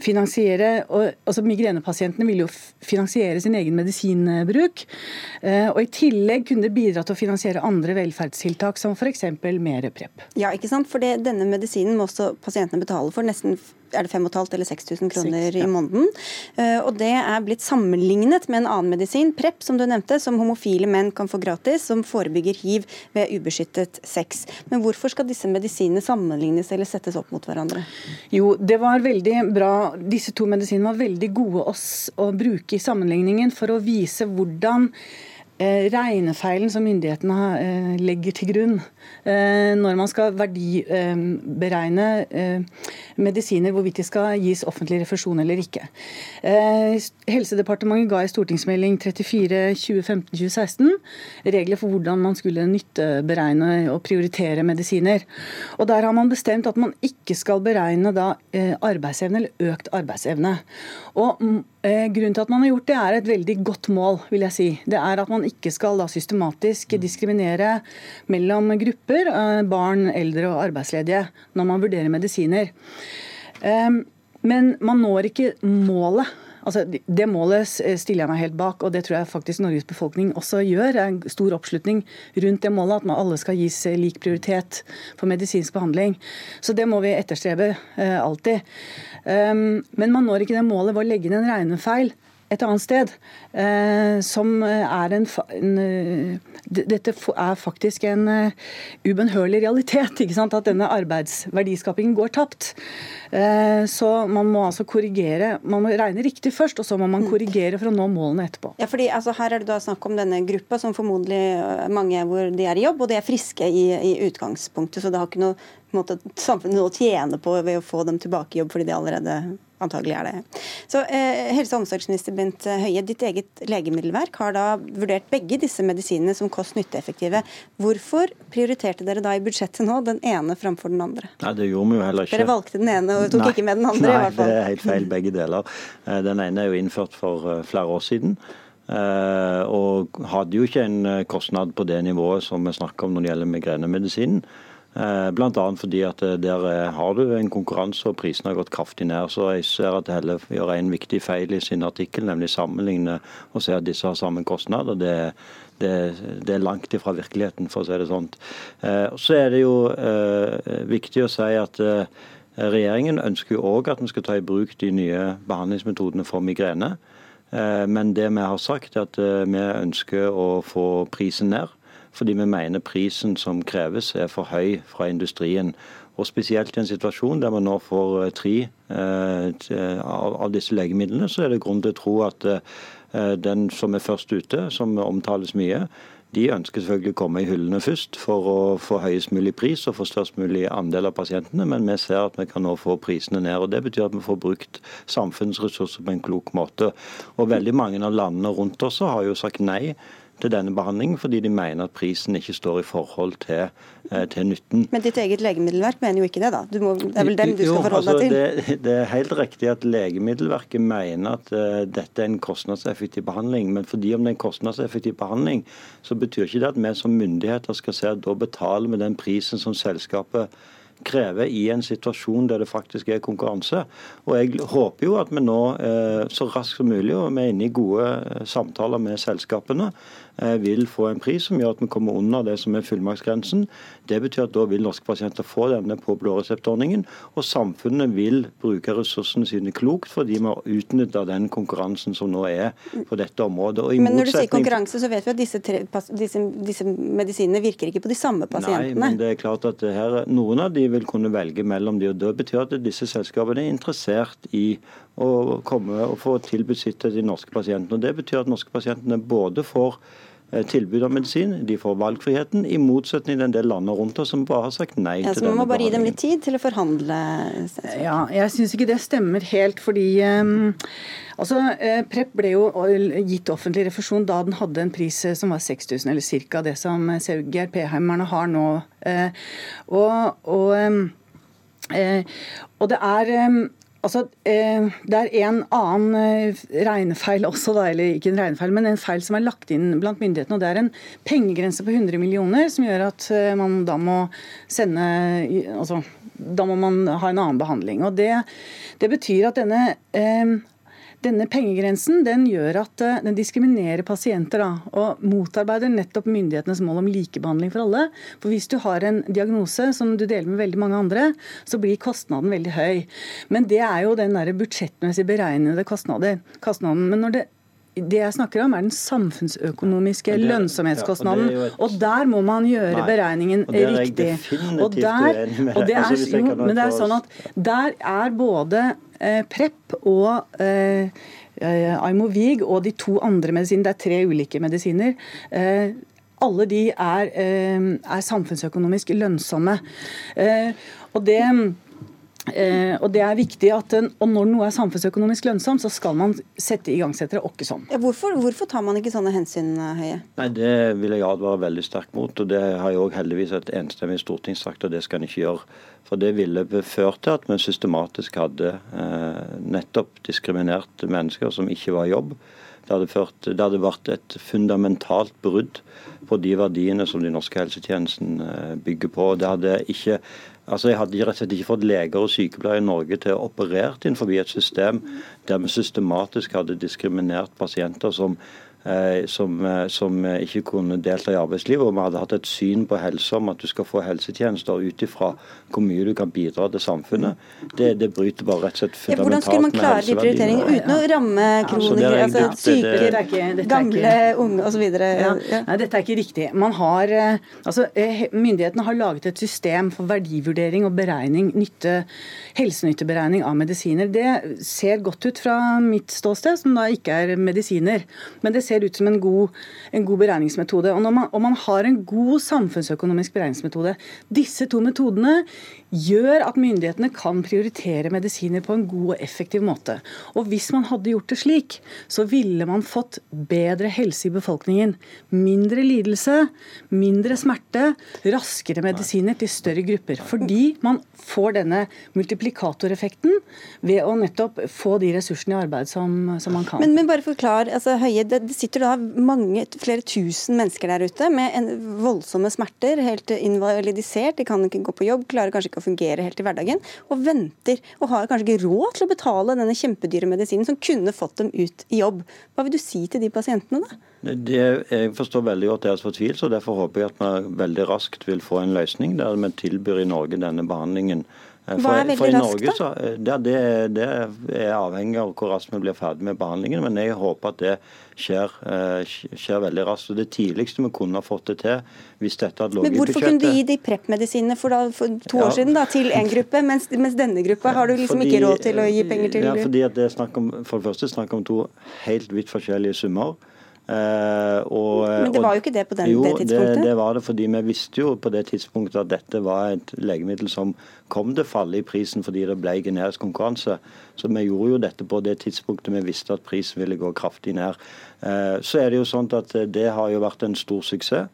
Speaker 13: finansiere, altså Migrenepasientene ville jo finansiere sin egen medisinbruk. Og I tillegg kunne det bidra til å finansiere andre velferdstiltak, som f.eks. mer PREP.
Speaker 2: Ja, ikke sant? For det, denne medisinen må også pasientene betale for nesten er det 5500 eller 6000 kroner 6, ja. i måneden. Uh, og det er blitt sammenlignet med en annen medisin, PREP, som du nevnte, som homofile menn kan få gratis, som forebygger hiv ved ubeskyttet sex. Men hvorfor skal disse medisinene sammenlignes eller settes opp mot hverandre?
Speaker 13: Jo, det var veldig bra. Disse to medisinene var veldig gode oss å bruke i sammenligningen for å vise hvordan regnefeilen som myndighetene eh, legger til grunn. eh, når man skal verdiberegne medisiner, hvorvidt de skal gis offentlig refusjon eller ikke. Helsedepartementet ga i stortingsmelding 34 2015-2016 regler for hvordan man skulle nytteberegne og prioritere medisiner. Og Der har man bestemt at man ikke skal beregne arbeidsevne eller økt arbeidsevne. Og mm, Grunnen til at man har gjort det, er et veldig godt mål. vil jeg si. Det er at man ikke skal systematisk diskriminere mellom grupper, eh, barn, eldre og arbeidsledige, når man vurderer medisiner. Ehm, men man når ikke målet. Altså, det målet stiller jeg meg helt bak, og det tror jeg faktisk Norges befolkning også gjør. Det er en stor oppslutning rundt det målet, at man alle skal gis lik prioritet for medisinsk behandling. Så det må vi etterstrebe eh, alltid. Um, men man når ikke det målet ved å legge inn en regnefeil et annet sted, som er en, en Dette er faktisk en ubønnhørlig realitet, at denne arbeidsverdiskapingen går tapt. Så man må altså korrigere. Man må regne riktig først, og så må man mm. korrigere for å nå målene etterpå.
Speaker 2: Ja, fordi altså, Her er det da snakk om denne gruppa som formodentlig mange hvor de er i jobb, og de er friske i, i utgangspunktet. Så det har ikke noe, måte, samfunnet å tjene på ved å få dem tilbake i jobb fordi de allerede antagelig er det. Så eh, Helse- og omsorgsminister Bent Høie, ditt eget legemiddelverk har da vurdert begge disse medisinene som kost-nytte-effektive. Hvorfor prioriterte dere da i budsjettet nå den ene framfor den andre?
Speaker 14: Nei, det gjorde vi jo heller ikke.
Speaker 2: Dere valgte den ene og tok nei, ikke med den andre?
Speaker 14: Nei,
Speaker 2: i hvert fall.
Speaker 14: det er helt feil begge deler. Eh, den ene er jo innført for eh, flere år siden. Eh, og hadde jo ikke en kostnad på det nivået som vi snakker om når det gjelder migrenemedisinen. Eh, Bl.a. fordi at eh, der eh, har du en konkurranse og prisene har gått kraftig ned. Så jeg ser at Helle gjør en viktig feil i sin artikkel, nemlig sammenligne og se at disse har samme kostnad. og det, det, det er langt ifra virkeligheten, for å si det sånn. Så er det jo viktig å si at regjeringen ønsker jo òg at vi skal ta i bruk de nye behandlingsmetodene for migrene. Men det vi har sagt, er at vi ønsker å få prisen ned fordi vi mener prisen som kreves er for høy fra industrien. Og Spesielt i en situasjon der man nå får eh, tre eh, av disse legemidlene, så er det grunn til å tro at eh, den som er først ute, som omtales mye, de ønsker selvfølgelig å komme i hyllene først for å få høyest mulig pris og få størst mulig andel av pasientene, men vi ser at vi kan nå få prisene ned. og Det betyr at vi får brukt samfunnsressurser på en klok måte. Og Veldig mange av landene rundt oss har jo sagt nei til denne behandlingen, fordi de mener at prisen ikke står i forhold til, eh, til nytten.
Speaker 2: Men ditt eget legemiddelverk mener jo ikke det, da? Må, det er vel den du skal forholde
Speaker 14: deg
Speaker 2: altså,
Speaker 14: til? Det, det, er helt riktig at Legemiddelverket mener at uh, dette er en kostnadseffektiv behandling. Men fordi om det er en kostnadseffektiv behandling, så betyr ikke det at vi som myndigheter skal se at da betaler vi den prisen som selskapet krever i en situasjon der det faktisk er konkurranse. Og Jeg håper jo at vi nå eh, så raskt som mulig, og vi er inne i gode samtaler med selskapene, vil få en pris som gjør at vi kommer under det som er fullmaktsgrensen. Det betyr at da vil norske pasienter få denne på blåreseptordningen, og samfunnet vil bruke ressursene sine klokt fordi vi har utnytta den konkurransen som nå er på dette området.
Speaker 2: men når du sier konkurranse, så vet vi at disse, tre, disse, disse, medisinene virker ikke på de samme pasientene?
Speaker 14: Nei, men det er klart at her, noen av de vil kunne velge mellom de, og Det betyr at disse selskapene er interessert i å komme og få tilbudt sitt til de norske pasientene. Og Det betyr at norske pasientene både får Eh, tilbud av medisin. De får valgfriheten, i motsetning til en del landene rundt oss som bare har sagt nei ja, til denne
Speaker 2: Man må bare gi dem litt tid til å forhandle?
Speaker 13: Ja, jeg syns ikke det stemmer helt, fordi um, altså, eh, PREP ble jo gitt offentlig refusjon da den hadde en pris som var 6000, eller ca. det som CGRP-heimerne har nå. Uh, og, og, um, uh, og det er um, Altså, eh, Det er en annen eh, regnefeil også, da, eller ikke en regnefeil, men en feil som er lagt inn blant myndighetene. og Det er en pengegrense på 100 millioner som gjør at eh, man da må sende altså, Da må man ha en annen behandling. og Det, det betyr at denne denne pengegrensen den gjør at eh, den diskriminerer pasienter da, og motarbeider nettopp myndighetenes mål om likebehandling for alle. For Hvis du har en diagnose som du deler med veldig mange andre, så blir kostnaden veldig høy. Men det er jo den der budsjettmessig beregnede kostnaden. Men når det det jeg snakker om, er den samfunnsøkonomiske det, lønnsomhetskostnaden. Ja, og, og, der må man gjøre nei, beregningen og riktig. Og der, og det er, altså, jo, men det er sånn at der er både eh, PREP og eh, Aimovig og de to andre medisinene, det er tre ulike medisiner. Eh, alle de er, eh, er samfunnsøkonomisk lønnsomme. Eh, og det Eh, og det er viktig at og Når noe er samfunnsøkonomisk lønnsomt, så skal man sette igangsettere åkke sånn.
Speaker 2: Ja, hvorfor, hvorfor, tar man ikke sånne hensyn, Høie?
Speaker 14: Nei, Det vil jeg advare veldig sterkt mot. og Det har jo heldigvis et enstemmig storting sagt, og det skal en ikke gjøre. For Det ville ført til at vi systematisk hadde eh, nettopp diskriminert mennesker som ikke var i jobb. Det hadde, ført, det hadde vært et fundamentalt brudd på de verdiene som de norske helsetjenesten eh, bygger på. Det hadde ikke Altså, Jeg hadde rett og slett ikke fått leger og sykepleiere i Norge til å operere innenfor et system der vi systematisk hadde diskriminert pasienter som som, eh, som, ikke kunne delta i arbeidslivet. Og vi hadde hatt et syn på helse om at du skal få helsetjenester ut ifra hvor mye du kan bidra til samfunnet. Det, det bryter bare rett og slett fundamentalt
Speaker 2: med helseverdiene. Hvordan skulle man klare de prioriteringene uten å ramme kronikere, altså, altså syke, gamle, unge osv.?
Speaker 13: Ja. Ja. Nei, dette er ikke riktig. Man har, altså, myndighetene har laget et system for verdivurdering og beregning, nytte, helsenytteberegning av medisiner. Det ser godt ut fra mitt ståsted, som da ikke er medisiner. Men det ser ut som en god, en god beregningsmetode. Og, man, og man har en god samfunnsøkonomisk beregningsmetode. Disse to metodene gjør at myndighetene kan prioritere medisiner på en god og effektiv måte. Og Hvis man hadde gjort det slik, så ville man fått bedre helse i befolkningen. Mindre lidelse, mindre smerte, raskere medisiner til større grupper. Fordi man får denne multiplikatoreffekten ved å nettopp få de ressursene i arbeid som, som man kan.
Speaker 2: Men, men bare forklar, altså, Høie, det, det, sitter da mange, flere tusen mennesker der ute med voldsomme smerter, helt invalidisert, de kan ikke gå på jobb, klarer kanskje ikke å fungere helt i hverdagen, og venter og har kanskje ikke råd til å betale denne kjempedyre medisinen som kunne fått dem ut i jobb. Hva vil du si til de pasientene, da?
Speaker 14: Det, jeg forstår veldig godt deres fortvilelse, og derfor håper jeg at vi veldig raskt vil få en løsning der vi tilbyr i Norge denne behandlingen.
Speaker 2: Eh, Hva er veldig raskt, da? Så,
Speaker 14: eh, det, det, det, er avhengig av hvor raskt vi blir ferdig med behandlingen, men jeg håper at det skjer, eh, skjer veldig raskt. Og Det tidligste vi kunne ha fått det til hvis dette hadde ligget
Speaker 2: i budsjettet. Men Hvorfor kunne du gi de PREP-medisinene for, for, to år siden da, til én gruppe, mens, mens, denne gruppa har du liksom fordi, ikke råd til å gi penger til?
Speaker 14: Ja, fordi det er snakk om, For det første snakk om to helt vidt forskjellige summer.
Speaker 2: Uh, og, Men det var jo ikke det på den, jo, det tidspunktet?
Speaker 14: Det, det var det, fordi vi visste jo på det tidspunktet at dette var et legemiddel som kom til å falle i prisen fordi det ble generisk konkurranse. Så vi gjorde jo dette på det tidspunktet vi visste at prisen ville gå kraftig ned. Uh, så er det jo sånn at det har jo vært en stor suksess.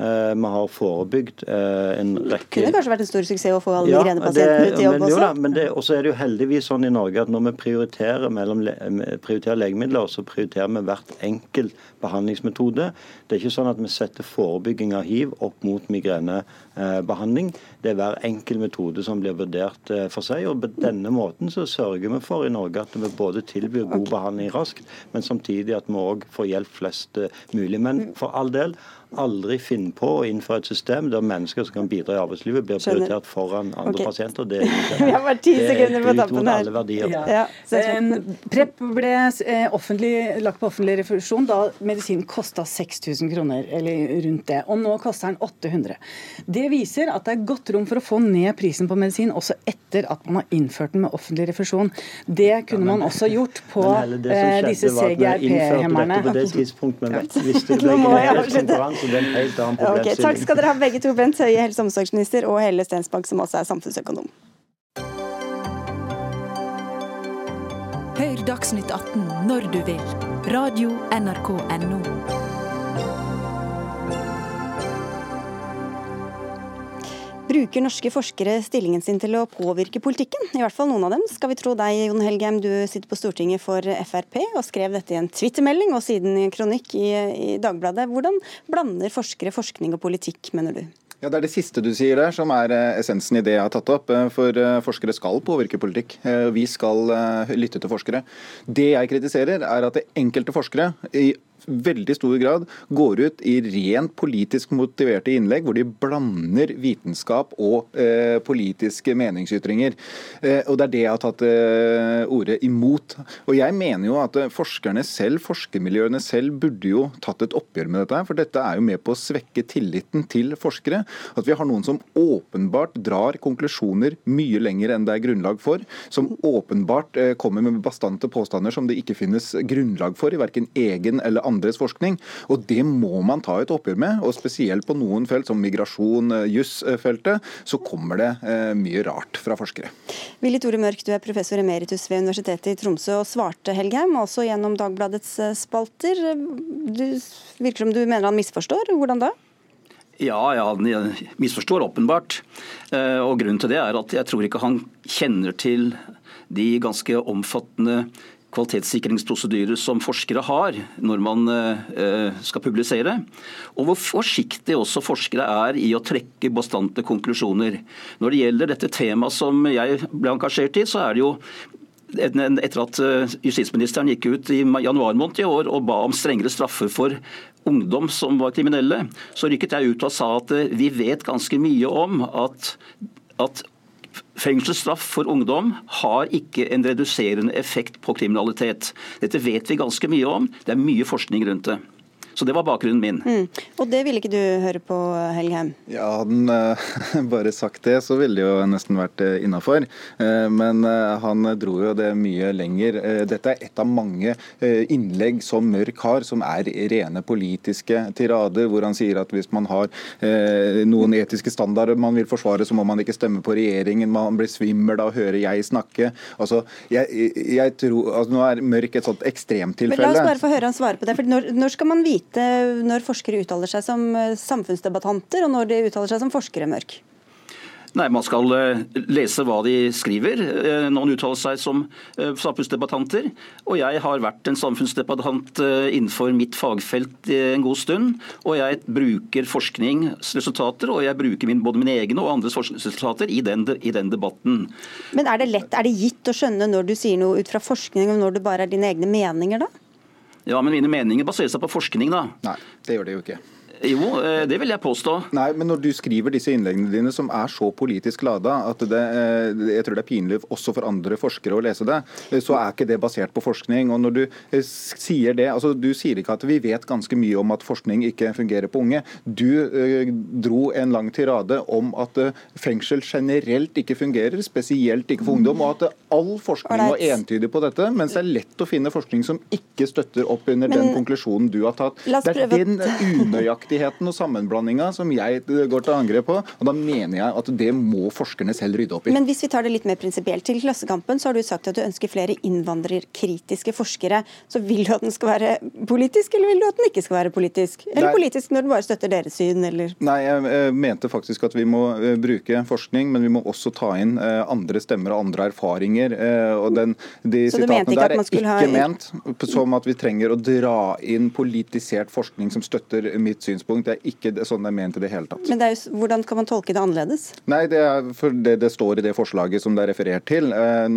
Speaker 14: Eh, vi har forebygd eh, en rekke
Speaker 2: Det kunne kanskje vært en stor suksess å få alle ja, migrenepasientene ut i jobb også?
Speaker 14: Da, så er det jo heldigvis sånn i Norge at når vi prioriterer, mellom, prioriterer legemidler, så prioriterer vi hvert enkelt behandlingsmetode. Det er ikke sånn at vi setter forebygging av hiv opp mot migrenebehandling. Det er hver enkelt metode som blir vurdert eh, for seg. og På denne måten så sørger vi for i Norge at vi både tilbyr god behandling raskt, men samtidig at vi òg får hjelp flest mulig. Men for all del, aldri finne på å innføre et system der mennesker som kan bidra i arbeidslivet, blir prioritert foran andre okay. pasienter. Det er
Speaker 2: Vi har bare ti sekunder på tappen her.
Speaker 14: Ja.
Speaker 13: Ja. Prep ble eh, offentlig, lagt på offentlig refusjon da medisinen kosta 6000 kroner, eller rundt det. Og nå koster den 800. Det viser at det er godt rom for å få ned prisen på medisin også etter at man har innført den med offentlig refusjon. Det kunne ja, men, man også gjort på eh, disse CGRP-hemmerne.
Speaker 14: På det tidspunkt, men visste det ble så det er en helt annen problemstilling.
Speaker 2: Okay, takk skal dere ha begge to, Bent Høie, helse- og omsorgsminister, og Helle Stensbank, som også er samfunnsøkonom.
Speaker 1: Hør Dagsnytt 18 når du vil. Radio NRK Radio.nrk.no.
Speaker 2: Bruker norske forskere stillingen sin til å påvirke politikken? I hvert fall noen av dem, skal vi tro deg, Jon Helgheim. Du sitter på Stortinget for Frp og skrev dette i en twittermelding og siden i en kronikk i, i Dagbladet. Hvordan blander forskere forskning og politikk, mener du?
Speaker 15: Ja, Det er det siste du sier der som er eh, essensen i det jeg har tatt opp. Eh, for eh, forskere skal påvirke politikk. Vi skal lytte til forskere. Det jeg kritiserer, er at enkelte forskere i veldig stor grad går ut i rent politisk motiverte innlegg, hvor de blander vitenskap og eh, politiske meningsytringer. Eh, og Det er det jeg har tatt eh, ordet imot. Og Jeg mener jo at eh, forskerne selv, forskermiljøene selv, burde jo tatt et oppgjør med dette. For dette er jo med på å svekke tilliten til forskere. At vi har noen som åpenbart drar konklusjoner mye lenger enn det er grunnlag for. Som åpenbart eh, kommer med bastante påstander som det ikke finnes grunnlag for i verken egen eller andres forskning. Og Det må man ta et oppgjør med. og Spesielt på noen felt, som migrasjon-jussfeltet, jusfeltet, så kommer det eh, mye rart fra forskere.
Speaker 2: Willy Tore Mørk, du er professor emeritus ved Universitetet i Tromsø og svarte Helgheim, også gjennom Dagbladets eh, spalter. Du virker som du mener han misforstår. Hvordan da?
Speaker 16: Ja, ja, han misforstår åpenbart. Og Grunnen til det er at jeg tror ikke han kjenner til de ganske omfattende kvalitetssikringsprosedyrer som forskere har når man eh, skal publisere, og hvor forsiktige også forskere er i å trekke bastante konklusjoner. Når det gjelder dette temaet som jeg ble engasjert i, så er det jo etter at eh, justisministeren gikk ut i januar måned i år og ba om strengere straffer for ungdom som var kriminelle, så rykket jeg ut og sa at eh, vi vet ganske mye om at, at Fengselsstraff for ungdom har ikke en reduserende effekt på kriminalitet. Dette vet vi ganske mye om. Det er mye forskning rundt det. Så det var bakgrunnen min. Mm.
Speaker 2: Og det ville ikke du høre på, Helgheim?
Speaker 15: Ja, Hadde han uh, bare sagt det, så ville det jo nesten vært uh, innafor. Uh, men han dro jo det mye lenger. dette er et av mange innlegg som Mørk har, som er rene politiske tirader, hvor han sier at hvis man har noen etiske standarder man vil forsvare, så må man ikke stemme på regjeringen. Man blir svimmel av å høre jeg snakke. Altså, jeg, jeg tror, altså, Nå er Mørk et sånt ekstremtilfelle.
Speaker 2: Men la oss bare få høre han svare på det. for når, når skal man vite vite når forskere uttaler seg som eh, samfunnsdebattanter, og når de uttaler seg som forskere, Mørk?
Speaker 16: Nei, Man skal eh, lese hva de skriver Noen når man uttaler seg som samfunnsdebattanter. Og jeg har vært en samfunnsdebattant innenfor mitt fagfelt en god stund. Og jeg bruker forskningsresultater, og jeg bruker min, både mine egne og andres forskningsresultater i den, i den, debatten.
Speaker 2: Men er det lett, er det gitt å skjønne når du sier noe ut fra forskning, og når det bare er dine egne meninger, da?
Speaker 16: Ja, men mine meninger baserer seg på forskning, da.
Speaker 15: Nei, det gjør det jo ikke.
Speaker 16: Jo, eh, det vil jeg påstå.
Speaker 15: Nei, men når du skriver disse innleggene dine som er så politisk lada at det, eh, jeg tror det er pinlig også for andre forskere å lese det, eh, så er ikke det basert på forskning. Og når du sier det, altså Du sier ikke at vi vet ganske mye om at forskning ikke fungerer på unge. Du dro en lang tirade om at fengsel generelt ikke fungerer, spesielt ikke for ungdom, og at all forskning var entydig på dette, mens det er lett å finne forskning som ikke støtter opp under men, den konklusjonen du har tatt. Det er den unøyaktige unøyaktigheten og sammenblandinga som jeg går til angrep på. og Da mener jeg at det må forskerne selv rydde opp i.
Speaker 2: Men hvis vi tar det litt mer prinsipielt, til Klassekampen så har du sagt at du ønsker flere innvandrerkritiske forskere. Så vil du at den skal være politisk, eller vil du at den ikke skal være politisk? Eller Nei. politisk når den bare støtter deres syn, eller?
Speaker 15: Nei, jeg mente faktisk at vi må eh, bruke forskning, men vi må også ta inn eh, andre stemmer og andre erfaringer. Eh, og den, de så sitatene der er ikke ha... ment som at vi trenger å dra inn politisert forskning som støtter mitt syn synspunkt. Det er ikke sånn det er ment i det hele tatt.
Speaker 2: Men det jo, hvordan kan man tolke det annerledes?
Speaker 15: Nei, det er for det, det står i det forslaget som det er referert til, eh,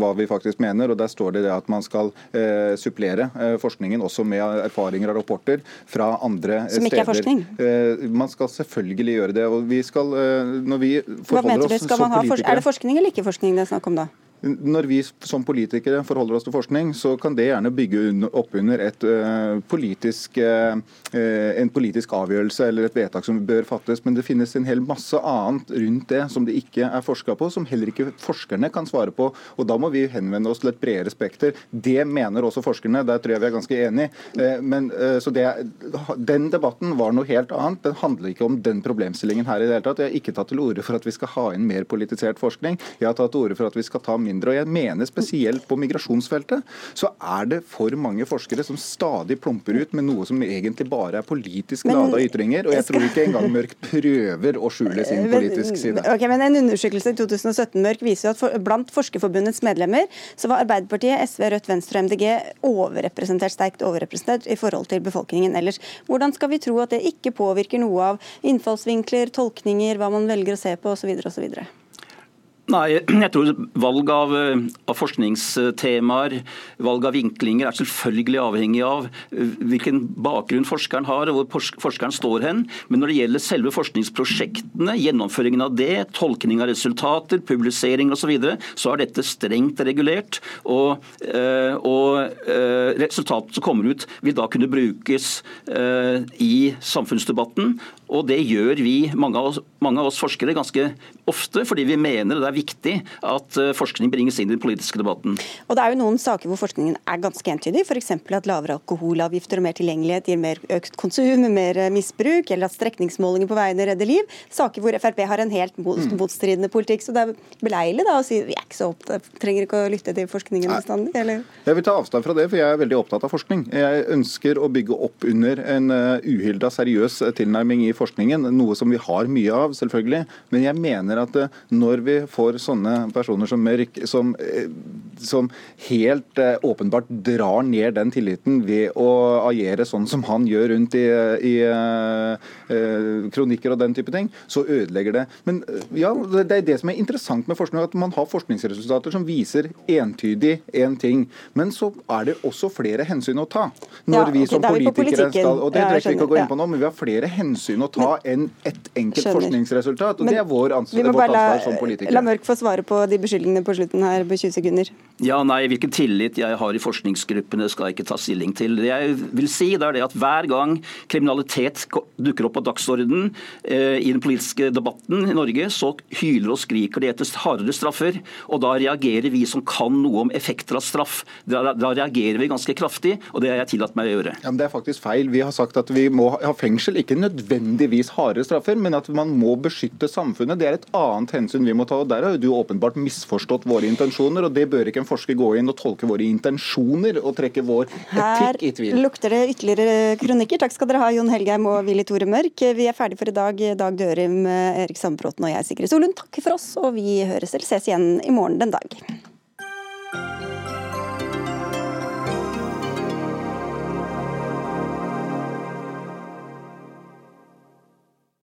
Speaker 15: hva vi faktisk mener. og Der står det det at man skal eh, supplere eh, forskningen også med erfaringer og rapporter fra andre
Speaker 2: steder. Som ikke er forskning?
Speaker 15: Eh, man skal selvfølgelig gjøre det. og vi skal, eh, når vi forholder oss som politikere...
Speaker 2: Er det forskning eller ikke forskning det er snakk om da?
Speaker 15: Når vi som politikere forholder oss til forskning, så kan det gjerne bygge opp under et, uh, politisk, uh, en politisk avgjørelse eller et vedtak som bør fattes. Men det finnes en hel masse annet rundt det som det ikke er forska på, som heller ikke forskerne kan svare på. Og Da må vi henvende oss til et bredere spekter. Det mener også forskerne, der tror jeg vi er ganske enige. Uh, men, så det, Den debatten var noe helt annet. Den handler ikke om den problemstillingen her i det hele tatt. Jeg har ikke tatt til orde for at vi skal ha inn mer politisert forskning. Jeg har tatt til orde for at vi skal ta mindre mindre. Og jeg mener spesielt på migrasjonsfeltet så er det for mange forskere som stadig plumper ut med noe som egentlig bare er politisk lada ytringer. Og jeg tror ikke engang Mørk prøver å skjule sin politiske side.
Speaker 2: Ok, men En undersøkelse i 2017 Mørk viser jo at for, blant Forskerforbundets medlemmer så var Arbeiderpartiet, SV, Rødt, Venstre og MDG overrepresentert, sterkt overrepresentert i forhold til befolkningen ellers. Hvordan skal vi tro at det ikke påvirker noe av innfallsvinkler, tolkninger, hva man velger å se på osv. osv.?
Speaker 16: Nei, jeg tror Valg av, eh, av, forskningstemaer, valg av vinklinger, er selvfølgelig avhengig av eh, hvilken bakgrunn forskeren har og hvor forskeren står hen. Men når det gjelder selve forskningsprosjektene, gjennomføringen av det, tolkning av resultater, publisering osv., så, videre, så er dette strengt regulert. Og, eh, og resultatet som kommer ut, vil da kunne brukes i samfunnsdebatten. Og det gjør vi, mange av, oss, mange av oss forskere, ganske ofte, fordi vi mener det er viktig at eh, forskning bringes inn i den politiske debatten.
Speaker 2: Og Det er jo noen saker hvor forskningen er ganske entydig, f.eks. at lavere alkoholavgifter og mer tilgjengelighet gir mer økt konsum, mer eh, misbruk, eller at strekningsmålinger på veiene redder liv. Saker hvor Frp har en helt mm. motstridende politikk. Så det er beleilig da å si vi er ikke så opptatt, trenger ikke å lytte til forskningen bestandig, eller?
Speaker 15: Jeg vil ta avstand fra det, for jeg er veldig opptatt av forskning. Jeg ønsker å bygge opp under en uh, uhilda, seriøs tilnærming i forskningen, noe som vi har mye av, selvfølgelig. Men jeg mener at uh, når vi får sånne personer som Mørk, som, eh, som helt eh, åpenbart drar ned den tilliten ved å agere sånn som han gjør rundt i, i kronikker og den type ting, så ødelegger det. Men ja, det er det som er interessant med forskning, at man har forskningsresultater som viser entydig én en ting. Men så er det også flere hensyn å ta når ja, okay, vi som politikere skal og Det trenger vi ikke å gå inn på nå, men vi har flere hensyn å ta enn ett enkelt skjønner. forskningsresultat. og men, Det er vår ansvar, vårt ansvar som politikere.
Speaker 2: La Mørk få svare på de beskyldningene på slutten her på 20 sekunder.
Speaker 16: Ja, nei, Hvilken tillit jeg har i forskningsgruppene skal jeg ikke ta stilling til. Det jeg vil si det er det at Hver gang kriminalitet dukker opp på dagsordenen eh, i den politiske debatten i Norge, så hyler og skriker de etter hardere straffer. og Da reagerer vi som kan noe om effekter av straff. Da, da reagerer vi ganske kraftig, og det har jeg tillatt meg å gjøre.
Speaker 15: Ja, men Det er faktisk feil. Vi har sagt at vi må ha fengsel, ikke nødvendigvis hardere straffer, men at man må beskytte samfunnet. Det er et annet hensyn vi må ta. og Der har du åpenbart misforstått våre intensjoner. og Det bør ikke en forsker gå inn og tolke våre intensjoner og trekke vår etikk i tvil.
Speaker 2: Her lukter det ytterligere kronikker. Takk skal dere ha, Jon Helgheim og Willy Tore Mørk. Vi er ferdig for i dag. Dag Dørum, Erik Sandbråten og jeg, Sigrid Solund, takker for oss, og vi høres eller ses igjen i morgen den dag.